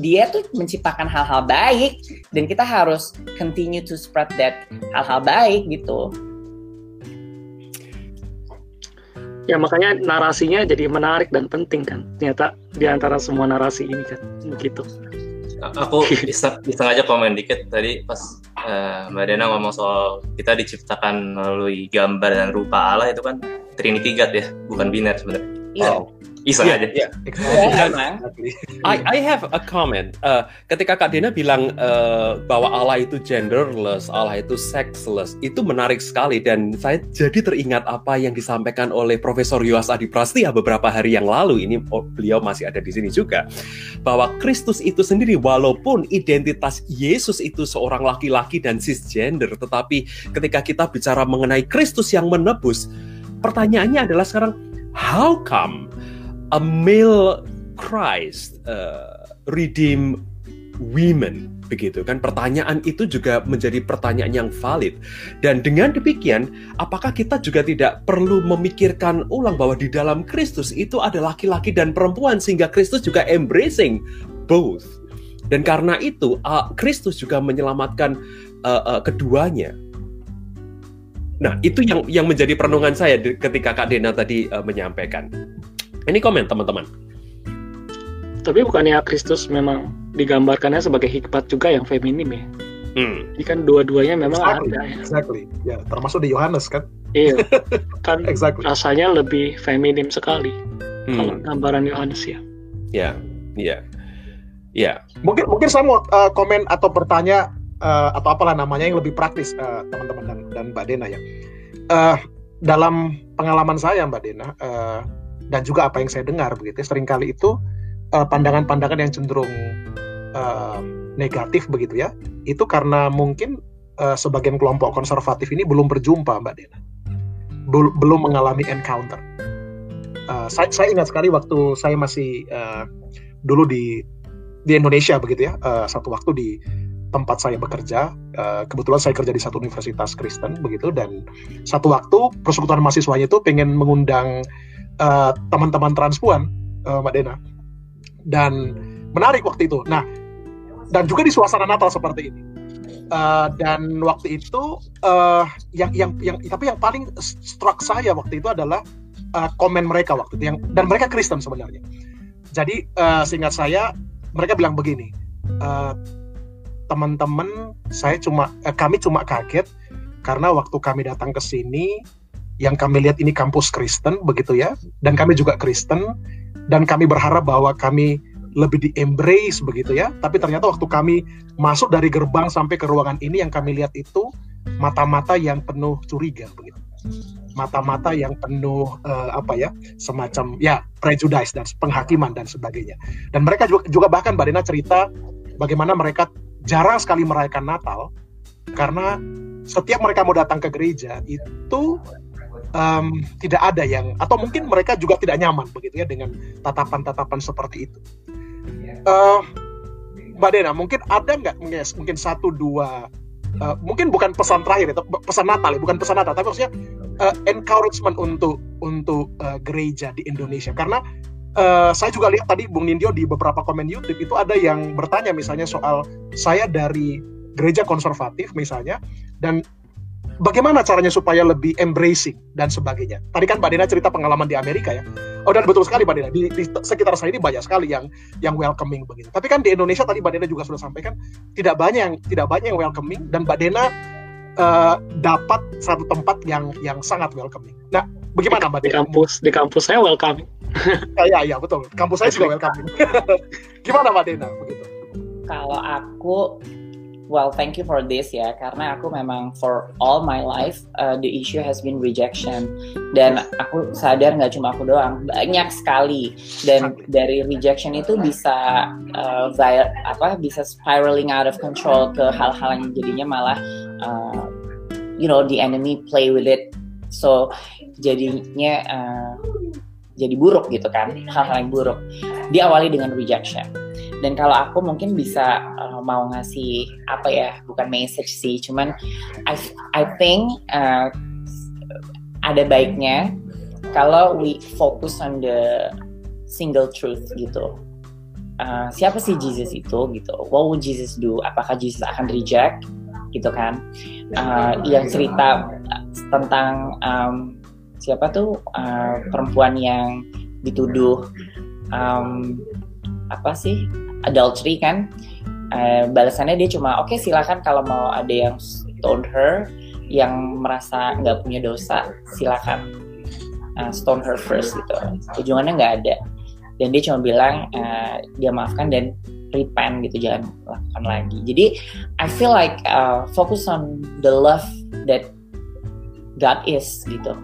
dia tuh menciptakan hal-hal baik dan kita harus continue to spread that hal-hal baik gitu. Ya makanya narasinya jadi menarik dan penting kan. Ternyata di antara semua narasi ini kan gitu. Aku iseng, iseng aja komen dikit tadi pas uh, Mbak Dena ngomong soal kita diciptakan melalui gambar dan rupa Allah itu kan Trinity God ya, bukan biner sebenarnya. Iya. Wow. Iseng Yeah, aja. Yeah, Ya, emang. exactly. I, I have a comment. Uh, ketika Kak Dena bilang uh, bahwa Allah itu genderless, Allah itu sexless, itu menarik sekali dan saya jadi teringat apa yang disampaikan oleh Profesor Yowas Adi Prastia beberapa hari yang lalu. Ini oh, beliau masih ada di sini juga. Bahwa Kristus itu sendiri walaupun identitas Yesus itu seorang laki-laki dan cisgender, tetapi ketika kita bicara mengenai Kristus yang menebus, pertanyaannya adalah sekarang how come a male Christ uh, redeem women begitu kan? Pertanyaan itu juga menjadi pertanyaan yang valid. Dan dengan demikian apakah kita juga tidak perlu memikirkan ulang bahwa di dalam Kristus itu ada laki-laki dan perempuan sehingga Kristus juga embracing both? Dan karena itu uh, Kristus juga menyelamatkan uh, uh, keduanya. Nah itu yang yang menjadi perenungan saya ketika Kak Dena tadi uh, menyampaikan ini komen teman-teman Tapi bukannya Kristus memang digambarkannya sebagai hikmat juga yang feminim ya. Hmm. Jadi kan dua-duanya memang Exactly. ada ya. Exactly. Ya, termasuk di Yohanes kan. Iya. Kan Exactly. rasanya lebih feminim sekali kalau Hmm. gambaran Yohanes ya. Ya, ya, ya. Mungkin mungkin saya mau uh, komen atau bertanya uh, atau apalah namanya yang lebih praktis uh, teman-teman dan, dan Mbak Dena ya. Uh, dalam pengalaman saya Mbak Dena uh, dan juga apa yang saya dengar begitu ya, sering kali itu uh, pandangan-pandangan yang cenderung uh, negatif begitu ya. Itu karena mungkin uh, sebagian kelompok konservatif ini belum berjumpa Mbak Dena. Bel- belum mengalami encounter. Uh, saya, saya ingat sekali waktu saya masih uh, dulu di di Indonesia begitu ya eh, satu waktu di tempat saya bekerja eh, kebetulan saya kerja di satu universitas Kristen begitu dan satu waktu persekutuan mahasiswanya itu pengen mengundang eh, teman-teman transpuan eh, Mbak Dena. Dan menarik waktu itu. Nah dan juga di suasana Natal seperti ini. Eh, dan waktu itu eh, yang yang yang tapi yang paling struck saya waktu itu adalah eh, komen mereka waktu itu yang dan mereka Kristen sebenarnya. Jadi eh, seingat saya mereka bilang begini, "Eh, teman-teman, saya cuma eh, kami cuma kaget karena waktu kami datang ke sini, yang kami lihat ini kampus Kristen begitu ya, dan kami juga Kristen, dan kami berharap bahwa kami lebih di embrace begitu ya, tapi ternyata waktu kami masuk dari gerbang sampai ke ruangan ini yang kami lihat itu mata-mata yang penuh curiga begitu, mata-mata yang penuh eh, apa ya, semacam ya prejudice dan penghakiman dan sebagainya. Dan mereka juga, juga bahkan Mbak Dena cerita bagaimana mereka jarang sekali merayakan Natal karena setiap mereka mau datang ke gereja itu em, tidak ada yang atau mungkin mereka juga tidak nyaman begitu ya dengan tatapan-tatapan seperti itu. Eh, Mbak Dena mungkin ada nggak mungkin- satu dua eh, mungkin bukan pesan terakhir itu pesan Natal ya bukan pesan Natal tapi maksudnya eh, encouragement untuk untuk eh, gereja di Indonesia karena eh, saya juga lihat tadi Bung Nindyo di beberapa komen YouTube itu ada yang bertanya misalnya soal saya dari gereja konservatif misalnya dan bagaimana caranya supaya lebih embracing dan sebagainya. Tadi kan Mbak Dena cerita pengalaman di Amerika ya. Oh dan betul sekali Mbak Dena di, di sekitar saya ini banyak sekali yang yang welcoming begitu. Tapi kan di Indonesia tadi Mbak Dena juga sudah sampaikan tidak banyak yang tidak banyak yang welcoming dan Mbak Dena eh, dapat satu tempat yang yang sangat welcoming. Nah, bagaimana Mbak Di Dena? kampus di kampus saya welcome. Ya, ya, ya, betul. Kampus saya juga welcoming. Gimana Mbak Dena begitu? Kalau aku, well, thank you for this ya, karena aku memang for all my life uh, the issue has been rejection. Dan aku sadar nggak cuma aku doang, banyak sekali. Dan dari rejection itu bisa uh, vi- apa bisa spiraling out of control ke hal-hal yang jadinya malah uh, you know the enemy play with it. So jadinya uh, jadi buruk gitu kan hal-hal yang buruk. Diawali dengan rejection dan kalau aku mungkin bisa uh, mau ngasih apa ya bukan message sih cuman I I think uh, ada baiknya kalau we focus on the single truth gitu. Uh, siapa sih Jesus itu gitu? What would Jesus do? Apakah Jesus akan reject? Gitu kan. Uh, yang cerita tentang um, siapa tuh uh, perempuan yang dituduh um, apa sih adultery kan uh, balasannya dia cuma oke okay, silakan kalau mau ada yang stone her yang merasa nggak punya dosa silakan uh, stone her first gitu ujungannya nggak ada dan dia cuma bilang uh, dia maafkan dan repent gitu jangan lakukan lagi jadi I feel like uh, focus on the love that God is gitu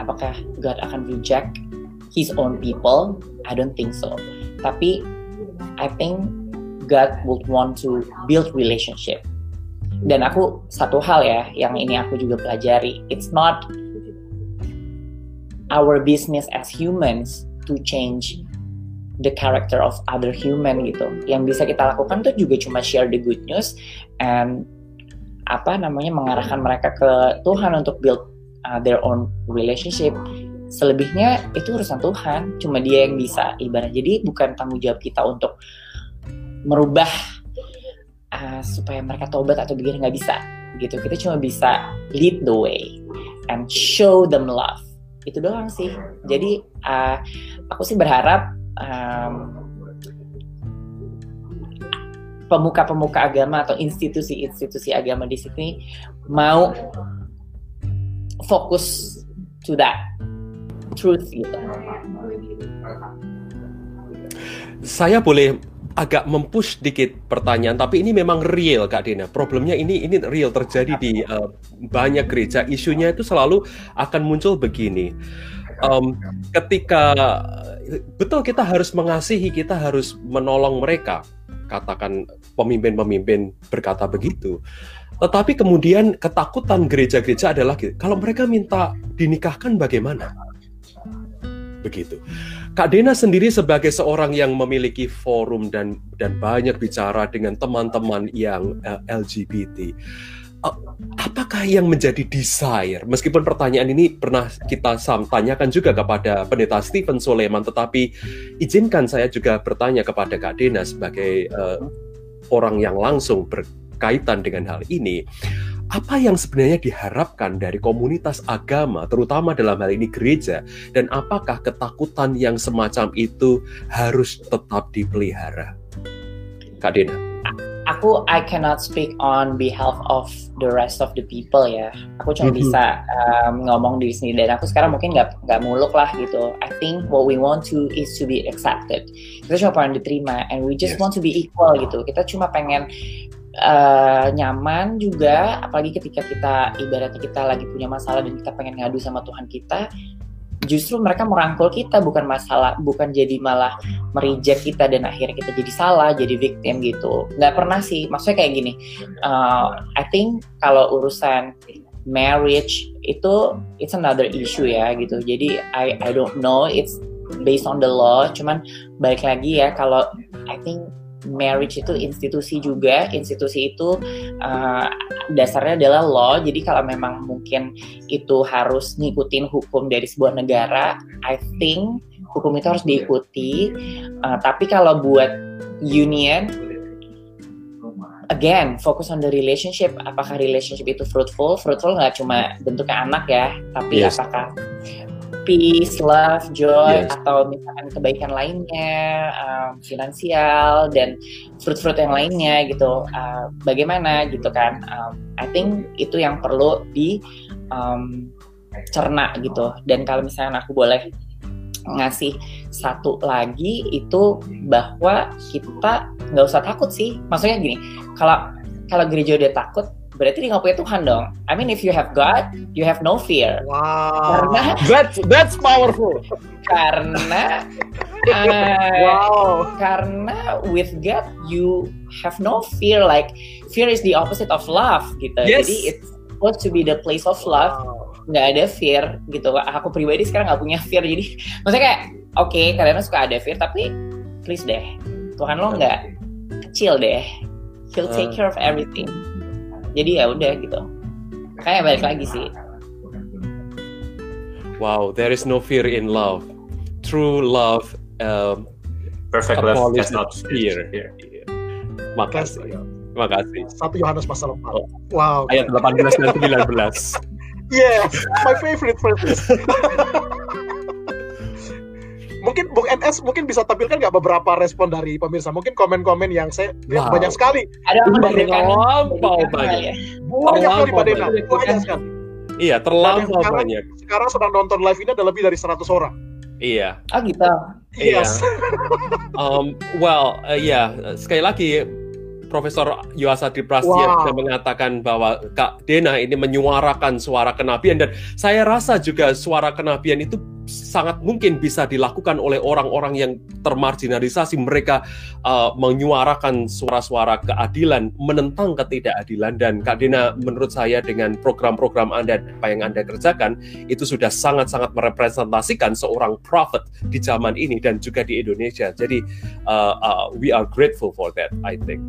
apakah God akan reject His own people? I don't think so. Tapi I think God would want to build relationship. Dan aku satu hal ya yang ini aku juga pelajari, it's not our business as humans to change the character of other human gitu. Yang bisa kita lakukan tuh juga cuma share the good news and apa namanya mengarahkan mereka ke Tuhan untuk build uh, their own relationship selebihnya itu urusan Tuhan cuma dia yang bisa ibarat. Jadi bukan tanggung jawab kita untuk merubah uh, supaya mereka tobat atau begini nggak bisa. Gitu kita cuma bisa lead the way and show them love. Itu doang sih. Jadi uh, aku sih berharap um, pemuka-pemuka agama atau institusi-institusi agama di sini mau fokus to that truth gitu. Saya boleh agak mempush dikit pertanyaan, tapi ini memang real Kak Dina. Problemnya ini ini real terjadi di uh, banyak gereja. Isunya itu selalu akan muncul begini. Um, ketika betul kita harus mengasihi, kita harus menolong mereka. Katakan pemimpin-pemimpin berkata begitu. Tetapi kemudian ketakutan gereja-gereja adalah kalau mereka minta dinikahkan bagaimana? Begitu. Kak Dena sendiri sebagai seorang yang memiliki forum dan dan banyak bicara dengan teman-teman yang eh, LGBT. Eh, apakah yang menjadi desire? Meskipun pertanyaan ini pernah kita tanyakan juga kepada pendeta Stephen Soleman, tetapi izinkan saya juga bertanya kepada Kak Dena sebagai uh, orang yang langsung ber, berkaitan dengan hal ini, apa yang sebenarnya diharapkan dari komunitas agama, terutama dalam hal ini gereja, dan apakah ketakutan yang semacam itu harus tetap dipelihara? Kak Dina. Aku I cannot speak on behalf of the rest of the people ya. Aku cuma mm -hmm. bisa um, ngomong di sini dan aku sekarang mungkin nggak nggak muluk lah gitu. I think what we want to is to be accepted. Kita cuma pengen diterima and we just yes. want to be equal gitu. Kita cuma pengen uh, nyaman juga apalagi ketika kita ibaratnya kita lagi punya masalah dan kita pengen ngadu sama Tuhan kita justru mereka merangkul kita bukan masalah bukan jadi malah merijek kita dan akhirnya kita jadi salah jadi victim gitu. Nggak pernah sih maksudnya kayak gini uh, I think kalau urusan marriage itu it's another issue ya gitu. Jadi I I don't know it's based on the law cuman balik lagi ya kalau I think marriage itu institusi juga. Institusi itu uh, dasarnya adalah law. Jadi kalau memang mungkin itu harus ngikutin hukum dari sebuah negara I think hukum itu harus diikuti. Uh, tapi kalau buat union again fokus on the relationship. Apakah relationship itu fruitful? Fruitful nggak cuma bentuknya anak ya tapi yes. apakah peace, love, joy, yes. atau misalkan kebaikan lainnya, um, finansial dan fruit-fruit yang lainnya gitu. Uh, bagaimana gitu kan? Um, I think itu yang perlu di um, cerna gitu. Dan kalau misalnya aku boleh ngasih satu lagi itu bahwa kita nggak usah takut sih. Maksudnya gini, kalau kalau gereja udah takut, berarti dia nggak punya Tuhan dong. I mean if you have God, you have no fear. Wow. Karena that's that's powerful. Karena uh, wow. Karena with God you have no fear. Like fear is the opposite of love gitu. Yes. Jadi it's supposed to be the place of love. Wow. nggak ada fear gitu aku pribadi sekarang nggak punya fear jadi maksudnya kayak oke okay, kalian suka ada fear tapi please deh Tuhan lo nggak kecil deh he'll take care of everything jadi ya udah gitu. Kayak balik lagi sih. Wow there is no fear in love. True love um, perfect love does not fear, fear. makasih. Makasih. Satu Yohanes pasal 4 oh. wow. Ayat 18 dan 19 yes my favorite verse mungkin Bung NS mungkin bisa tampilkan nggak beberapa respon dari pemirsa? Mungkin komen-komen yang saya lihat wow. banyak sekali. Ada dari terlampau banyak. Banyak sekali Dena banyak. Sekali. Iya terlampau sekarang, banyak. sekarang sedang nonton live ini ada lebih dari 100 orang. Iya. Ah gitu. Yes um, well uh, ya yeah. sekali lagi Profesor Yuasadi Prastia wow. mengatakan bahwa Kak Dena ini menyuarakan suara kenabian dan saya rasa juga suara kenabian itu sangat mungkin bisa dilakukan oleh orang-orang yang termarginalisasi. Mereka uh, menyuarakan suara-suara keadilan menentang ketidakadilan. Dan Kak Dina menurut saya dengan program-program Anda apa yang Anda kerjakan itu sudah sangat-sangat merepresentasikan seorang prophet di zaman ini dan juga di Indonesia. Jadi uh, uh, we are grateful for that I think.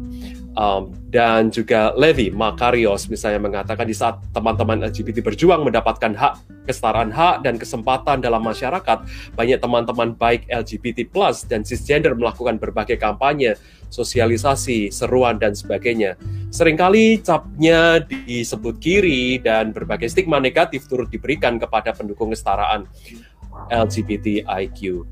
Um, dan juga Levi Makarios misalnya mengatakan di saat teman-teman LGBT berjuang mendapatkan hak kesetaraan hak dan kesempatan dalam masyarakat, banyak teman-teman baik LGBT dan cisgender melakukan berbagai kampanye, sosialisasi, seruan dan sebagainya. Seringkali capnya disebut kiri dan berbagai stigma negatif turut diberikan kepada pendukung kesetaraan LGBTIQ.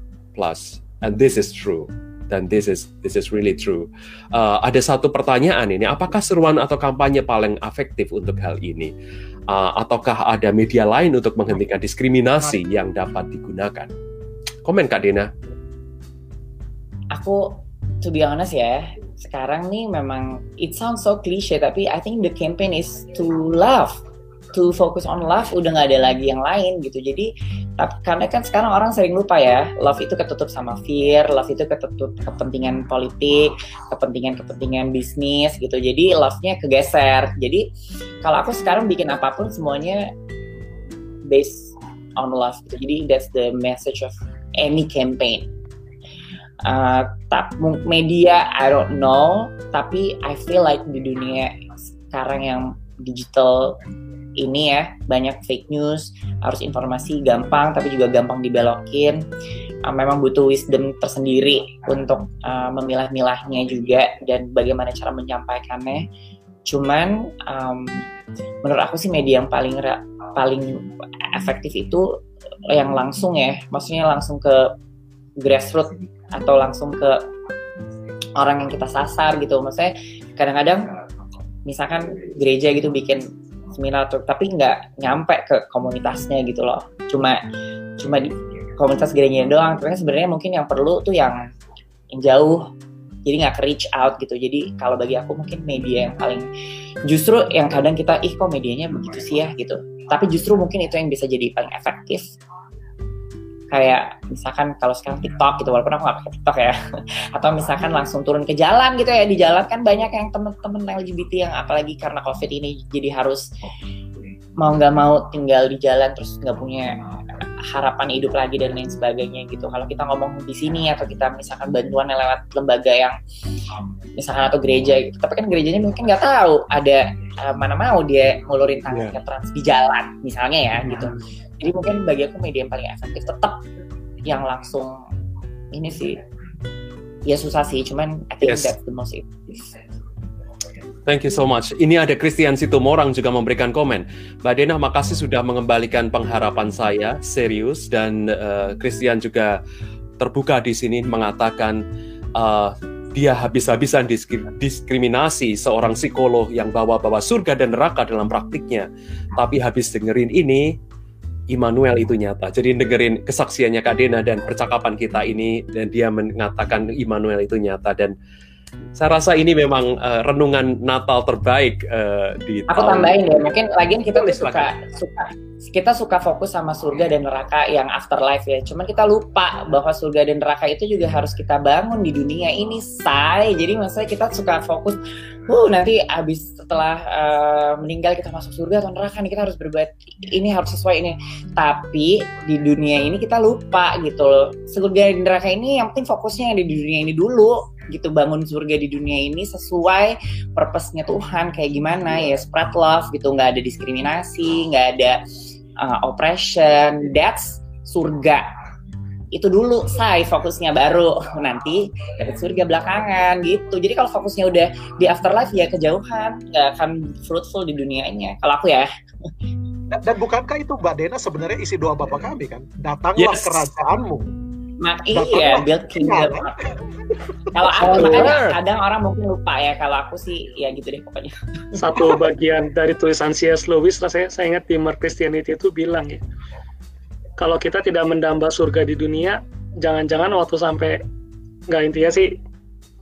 And this is true dan this is this is really true. Uh, ada satu pertanyaan ini, apakah seruan atau kampanye paling efektif untuk hal ini? Uh, ataukah ada media lain untuk menghentikan diskriminasi yang dapat digunakan? Komen Kak Dina. Aku to be honest ya, sekarang nih memang it sounds so cliche tapi I think the campaign is to love to focus on love udah nggak ada lagi yang lain gitu. Jadi karena kan sekarang orang sering lupa ya love itu ketutup sama fear love itu ketutup kepentingan politik kepentingan kepentingan bisnis gitu. Jadi love-nya kegeser. Jadi kalau aku sekarang bikin apa pun semuanya based on love gitu. Jadi that's the message of any campaign. Uh, tap media I don't know. Tapi I feel like di dunia sekarang yang digital ini ya banyak fake news harus informasi gampang tapi juga gampang dibelokin. Uh, memang butuh wisdom tersendiri untuk uh, memilah-milahnya juga dan bagaimana cara menyampaikannya. Cuman um, menurut aku sih media yang paling paling efektif itu yang langsung ya maksudnya langsung ke grassroots atau langsung ke orang yang kita sasar gitu. Maksudnya kadang-kadang misalkan gereja gitu bikin seminar tuh tapi nggak nyampe ke komunitasnya gitu loh. Cuma cuma di komunitas gerejanya doang. Tapi sebenarnya mungkin yang perlu tuh yang yang jauh. Jadi nggak reach out gitu. Jadi kalau bagi aku mungkin media yang paling justru yang kadang kita ih kok medianya begitu sih ya? gitu. Tapi justru mungkin itu yang bisa jadi paling efektif kayak misalkan kalau sekarang TikTok gitu walaupun aku nggak pakai TikTok ya. Atau misalkan langsung turun ke jalan gitu ya di jalan kan banyak yang temen-temen LGBT yang apalagi karena covid ini jadi harus mau nggak mau tinggal di jalan terus nggak punya harapan hidup lagi dan lain sebagainya gitu. Kalau kita ngomong di sini atau kita misalkan bantuan lewat lembaga yang misalkan atau gereja gitu. Tapi kan gerejanya mungkin nggak tahu ada uh, mana mau dia ngulurin tangan yeah. trans di jalan misalnya ya gitu jadi mungkin bagi aku media yang paling efektif tetap yang langsung ini sih ya susah sih cuman I think yes. that's the most effective Thank you so much. Ini ada Christian Situmorang juga memberikan komen. Mbak Dena, makasih sudah mengembalikan pengharapan saya, serius. Dan uh, Christian juga terbuka di sini mengatakan uh, dia habis-habisan diskriminasi seorang psikolog yang bawa-bawa surga dan neraka dalam praktiknya. Tapi habis dengerin ini, Immanuel itu nyata. Jadi dengerin kesaksiannya Kak Dena dan percakapan kita ini dan dia mengatakan Immanuel itu nyata dan saya rasa ini memang uh, renungan Natal terbaik uh, di Aku tahun. tambahin deh, mungkin lagi kita udah suka suka kita suka fokus sama surga dan neraka yang afterlife ya. Cuman kita lupa bahwa surga dan neraka itu juga harus kita bangun di dunia ini, say. Jadi maksudnya kita suka fokus uh nanti abis setelah uh, meninggal kita masuk surga atau neraka nih kita harus berbuat ini harus sesuai ini. Tapi di dunia ini kita lupa gitu loh. Surga di neraka ini yang penting fokusnya yang di dunia ini dulu gitu. Bangun surga di dunia ini sesuai purpose-nya Tuhan. Kayak gimana? Ya spread love gitu. Nggak ada diskriminasi nggak ada uh, oppression. That's surga itu dulu say fokusnya baru. Nanti dapat surga belakangan gitu. Jadi kalau fokusnya udah di afterlife ya kejauhan. Nggak akan fruitful di dunianya kalau aku ya. Dan, dan bukankah itu Mbak Dena sebenarnya isi doa Bapak kami kan? Datanglah yes. kerajaanmu. Mak iya build kingdom. kalau aku oh, makanya kadang orang mungkin lupa ya kalau aku sih ya gitu deh pokoknya. Satu bagian dari tulisan C.S. Lewis saya saya ingat Timur Christianity itu bilang ya kalau kita tidak mendamba surga di dunia, jangan-jangan waktu sampai nggak intinya sih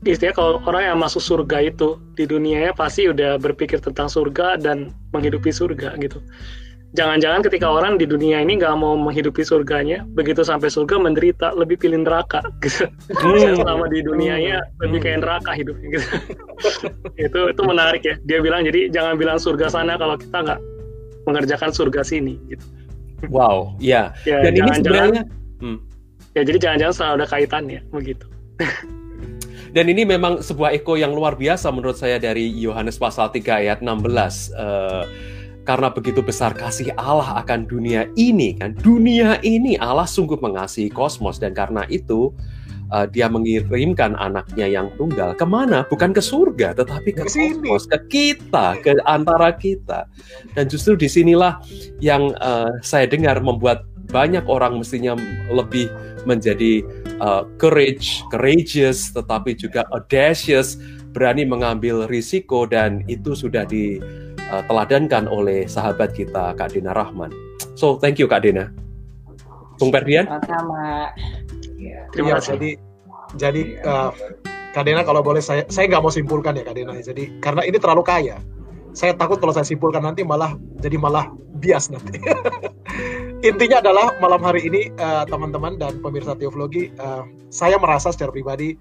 istilah kalau orang yang masuk surga itu di dunianya pasti udah berpikir tentang surga dan menghidupi surga gitu. Jangan-jangan ketika orang di dunia ini nggak mau menghidupi surganya, begitu sampai surga menderita, lebih pilih neraka gitu. Hmm. Selama di dunianya hmm. lebih kayak neraka hidupnya gitu. itu itu menarik ya. Dia bilang jadi jangan bilang surga sana kalau kita nggak mengerjakan surga sini gitu. Wow, ya. ya Dan jangan, ini sebenarnya, hmm. ya jadi jangan-jangan selalu ada kaitannya begitu. Dan ini memang sebuah eko yang luar biasa menurut saya dari Yohanes pasal 3 ayat 16. Uh, karena begitu besar kasih Allah akan dunia ini kan dunia ini Allah sungguh mengasihi kosmos dan karena itu uh, dia mengirimkan anaknya yang tunggal ke mana? Bukan ke surga, tetapi ke, kosmos, ke kita, ke antara kita. Dan justru di sinilah yang uh, saya dengar membuat banyak orang mestinya lebih menjadi uh, courage, courageous, tetapi juga audacious, berani mengambil risiko dan itu sudah diteladankan oleh sahabat kita Kak Dina Rahman. So thank you Kak Dina. Bung Ferdian? Sama-sama. Iya, Terima kasih. Jadi jadi uh, Kak Dena kalau boleh saya saya nggak mau simpulkan ya Kak Dena. Jadi karena ini terlalu kaya. Saya takut kalau saya simpulkan nanti malah jadi malah bias nanti. Intinya adalah malam hari ini uh, teman-teman dan pemirsa teologi uh, saya merasa secara pribadi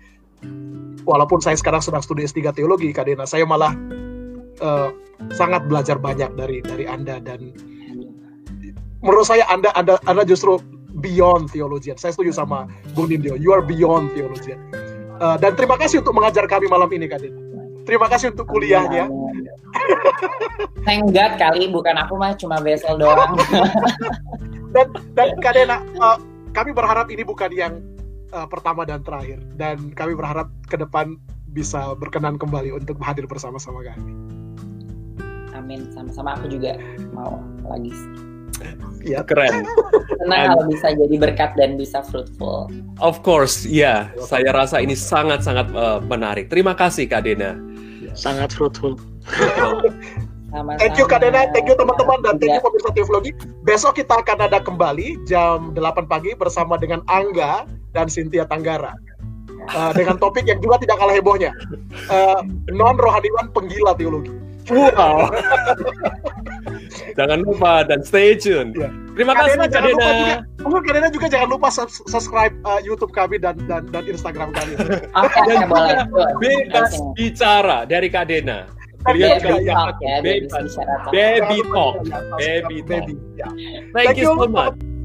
walaupun saya sekarang sedang studi S3 teologi Kak Dena, saya malah uh, sangat belajar banyak dari dari Anda dan menurut saya Anda Anda Anda justru beyond theologian. Saya setuju sama Bung Nindyo. You are beyond theologian. Uh, dan terima kasih untuk mengajar kami malam ini, Kak Dina. Terima kasih untuk kuliahnya. Thank God kali, bukan aku mah cuma vessel doang. dan dan Kak Dena, uh, kami berharap ini bukan yang uh, pertama dan terakhir. Dan kami berharap ke depan bisa berkenan kembali untuk hadir bersama-sama kami. Amin, sama-sama aku juga mau lagi ya keren. Senang kalau bisa jadi berkat dan bisa fruitful. Of course, ya. Yeah. Saya rasa ini sangat-sangat uh, menarik. Terima kasih Kak Dena. Sangat fruitful. Sama-sama. Thank you Kak Dena, thank you teman-teman dan thank you pemirsa Teologi. Besok kita akan ada kembali jam 8 pagi bersama dengan Angga dan Cynthia Tanggara. Uh, dengan topik yang juga tidak kalah hebohnya. Uh, non rohaniwan penggila teologi. Wow. jangan lupa dan stay tune. Ya. Terima Kak kasih Kak Dena. Mungkin Kak Dena juga jangan lupa subscribe uh, YouTube kami dan dan dan Instagram kami. Oke, dan boleh. Bebas bicara dari Kak Dena. Beliau juga ya, bebas bicara. Baby talk. Baby talk. Thank you so much.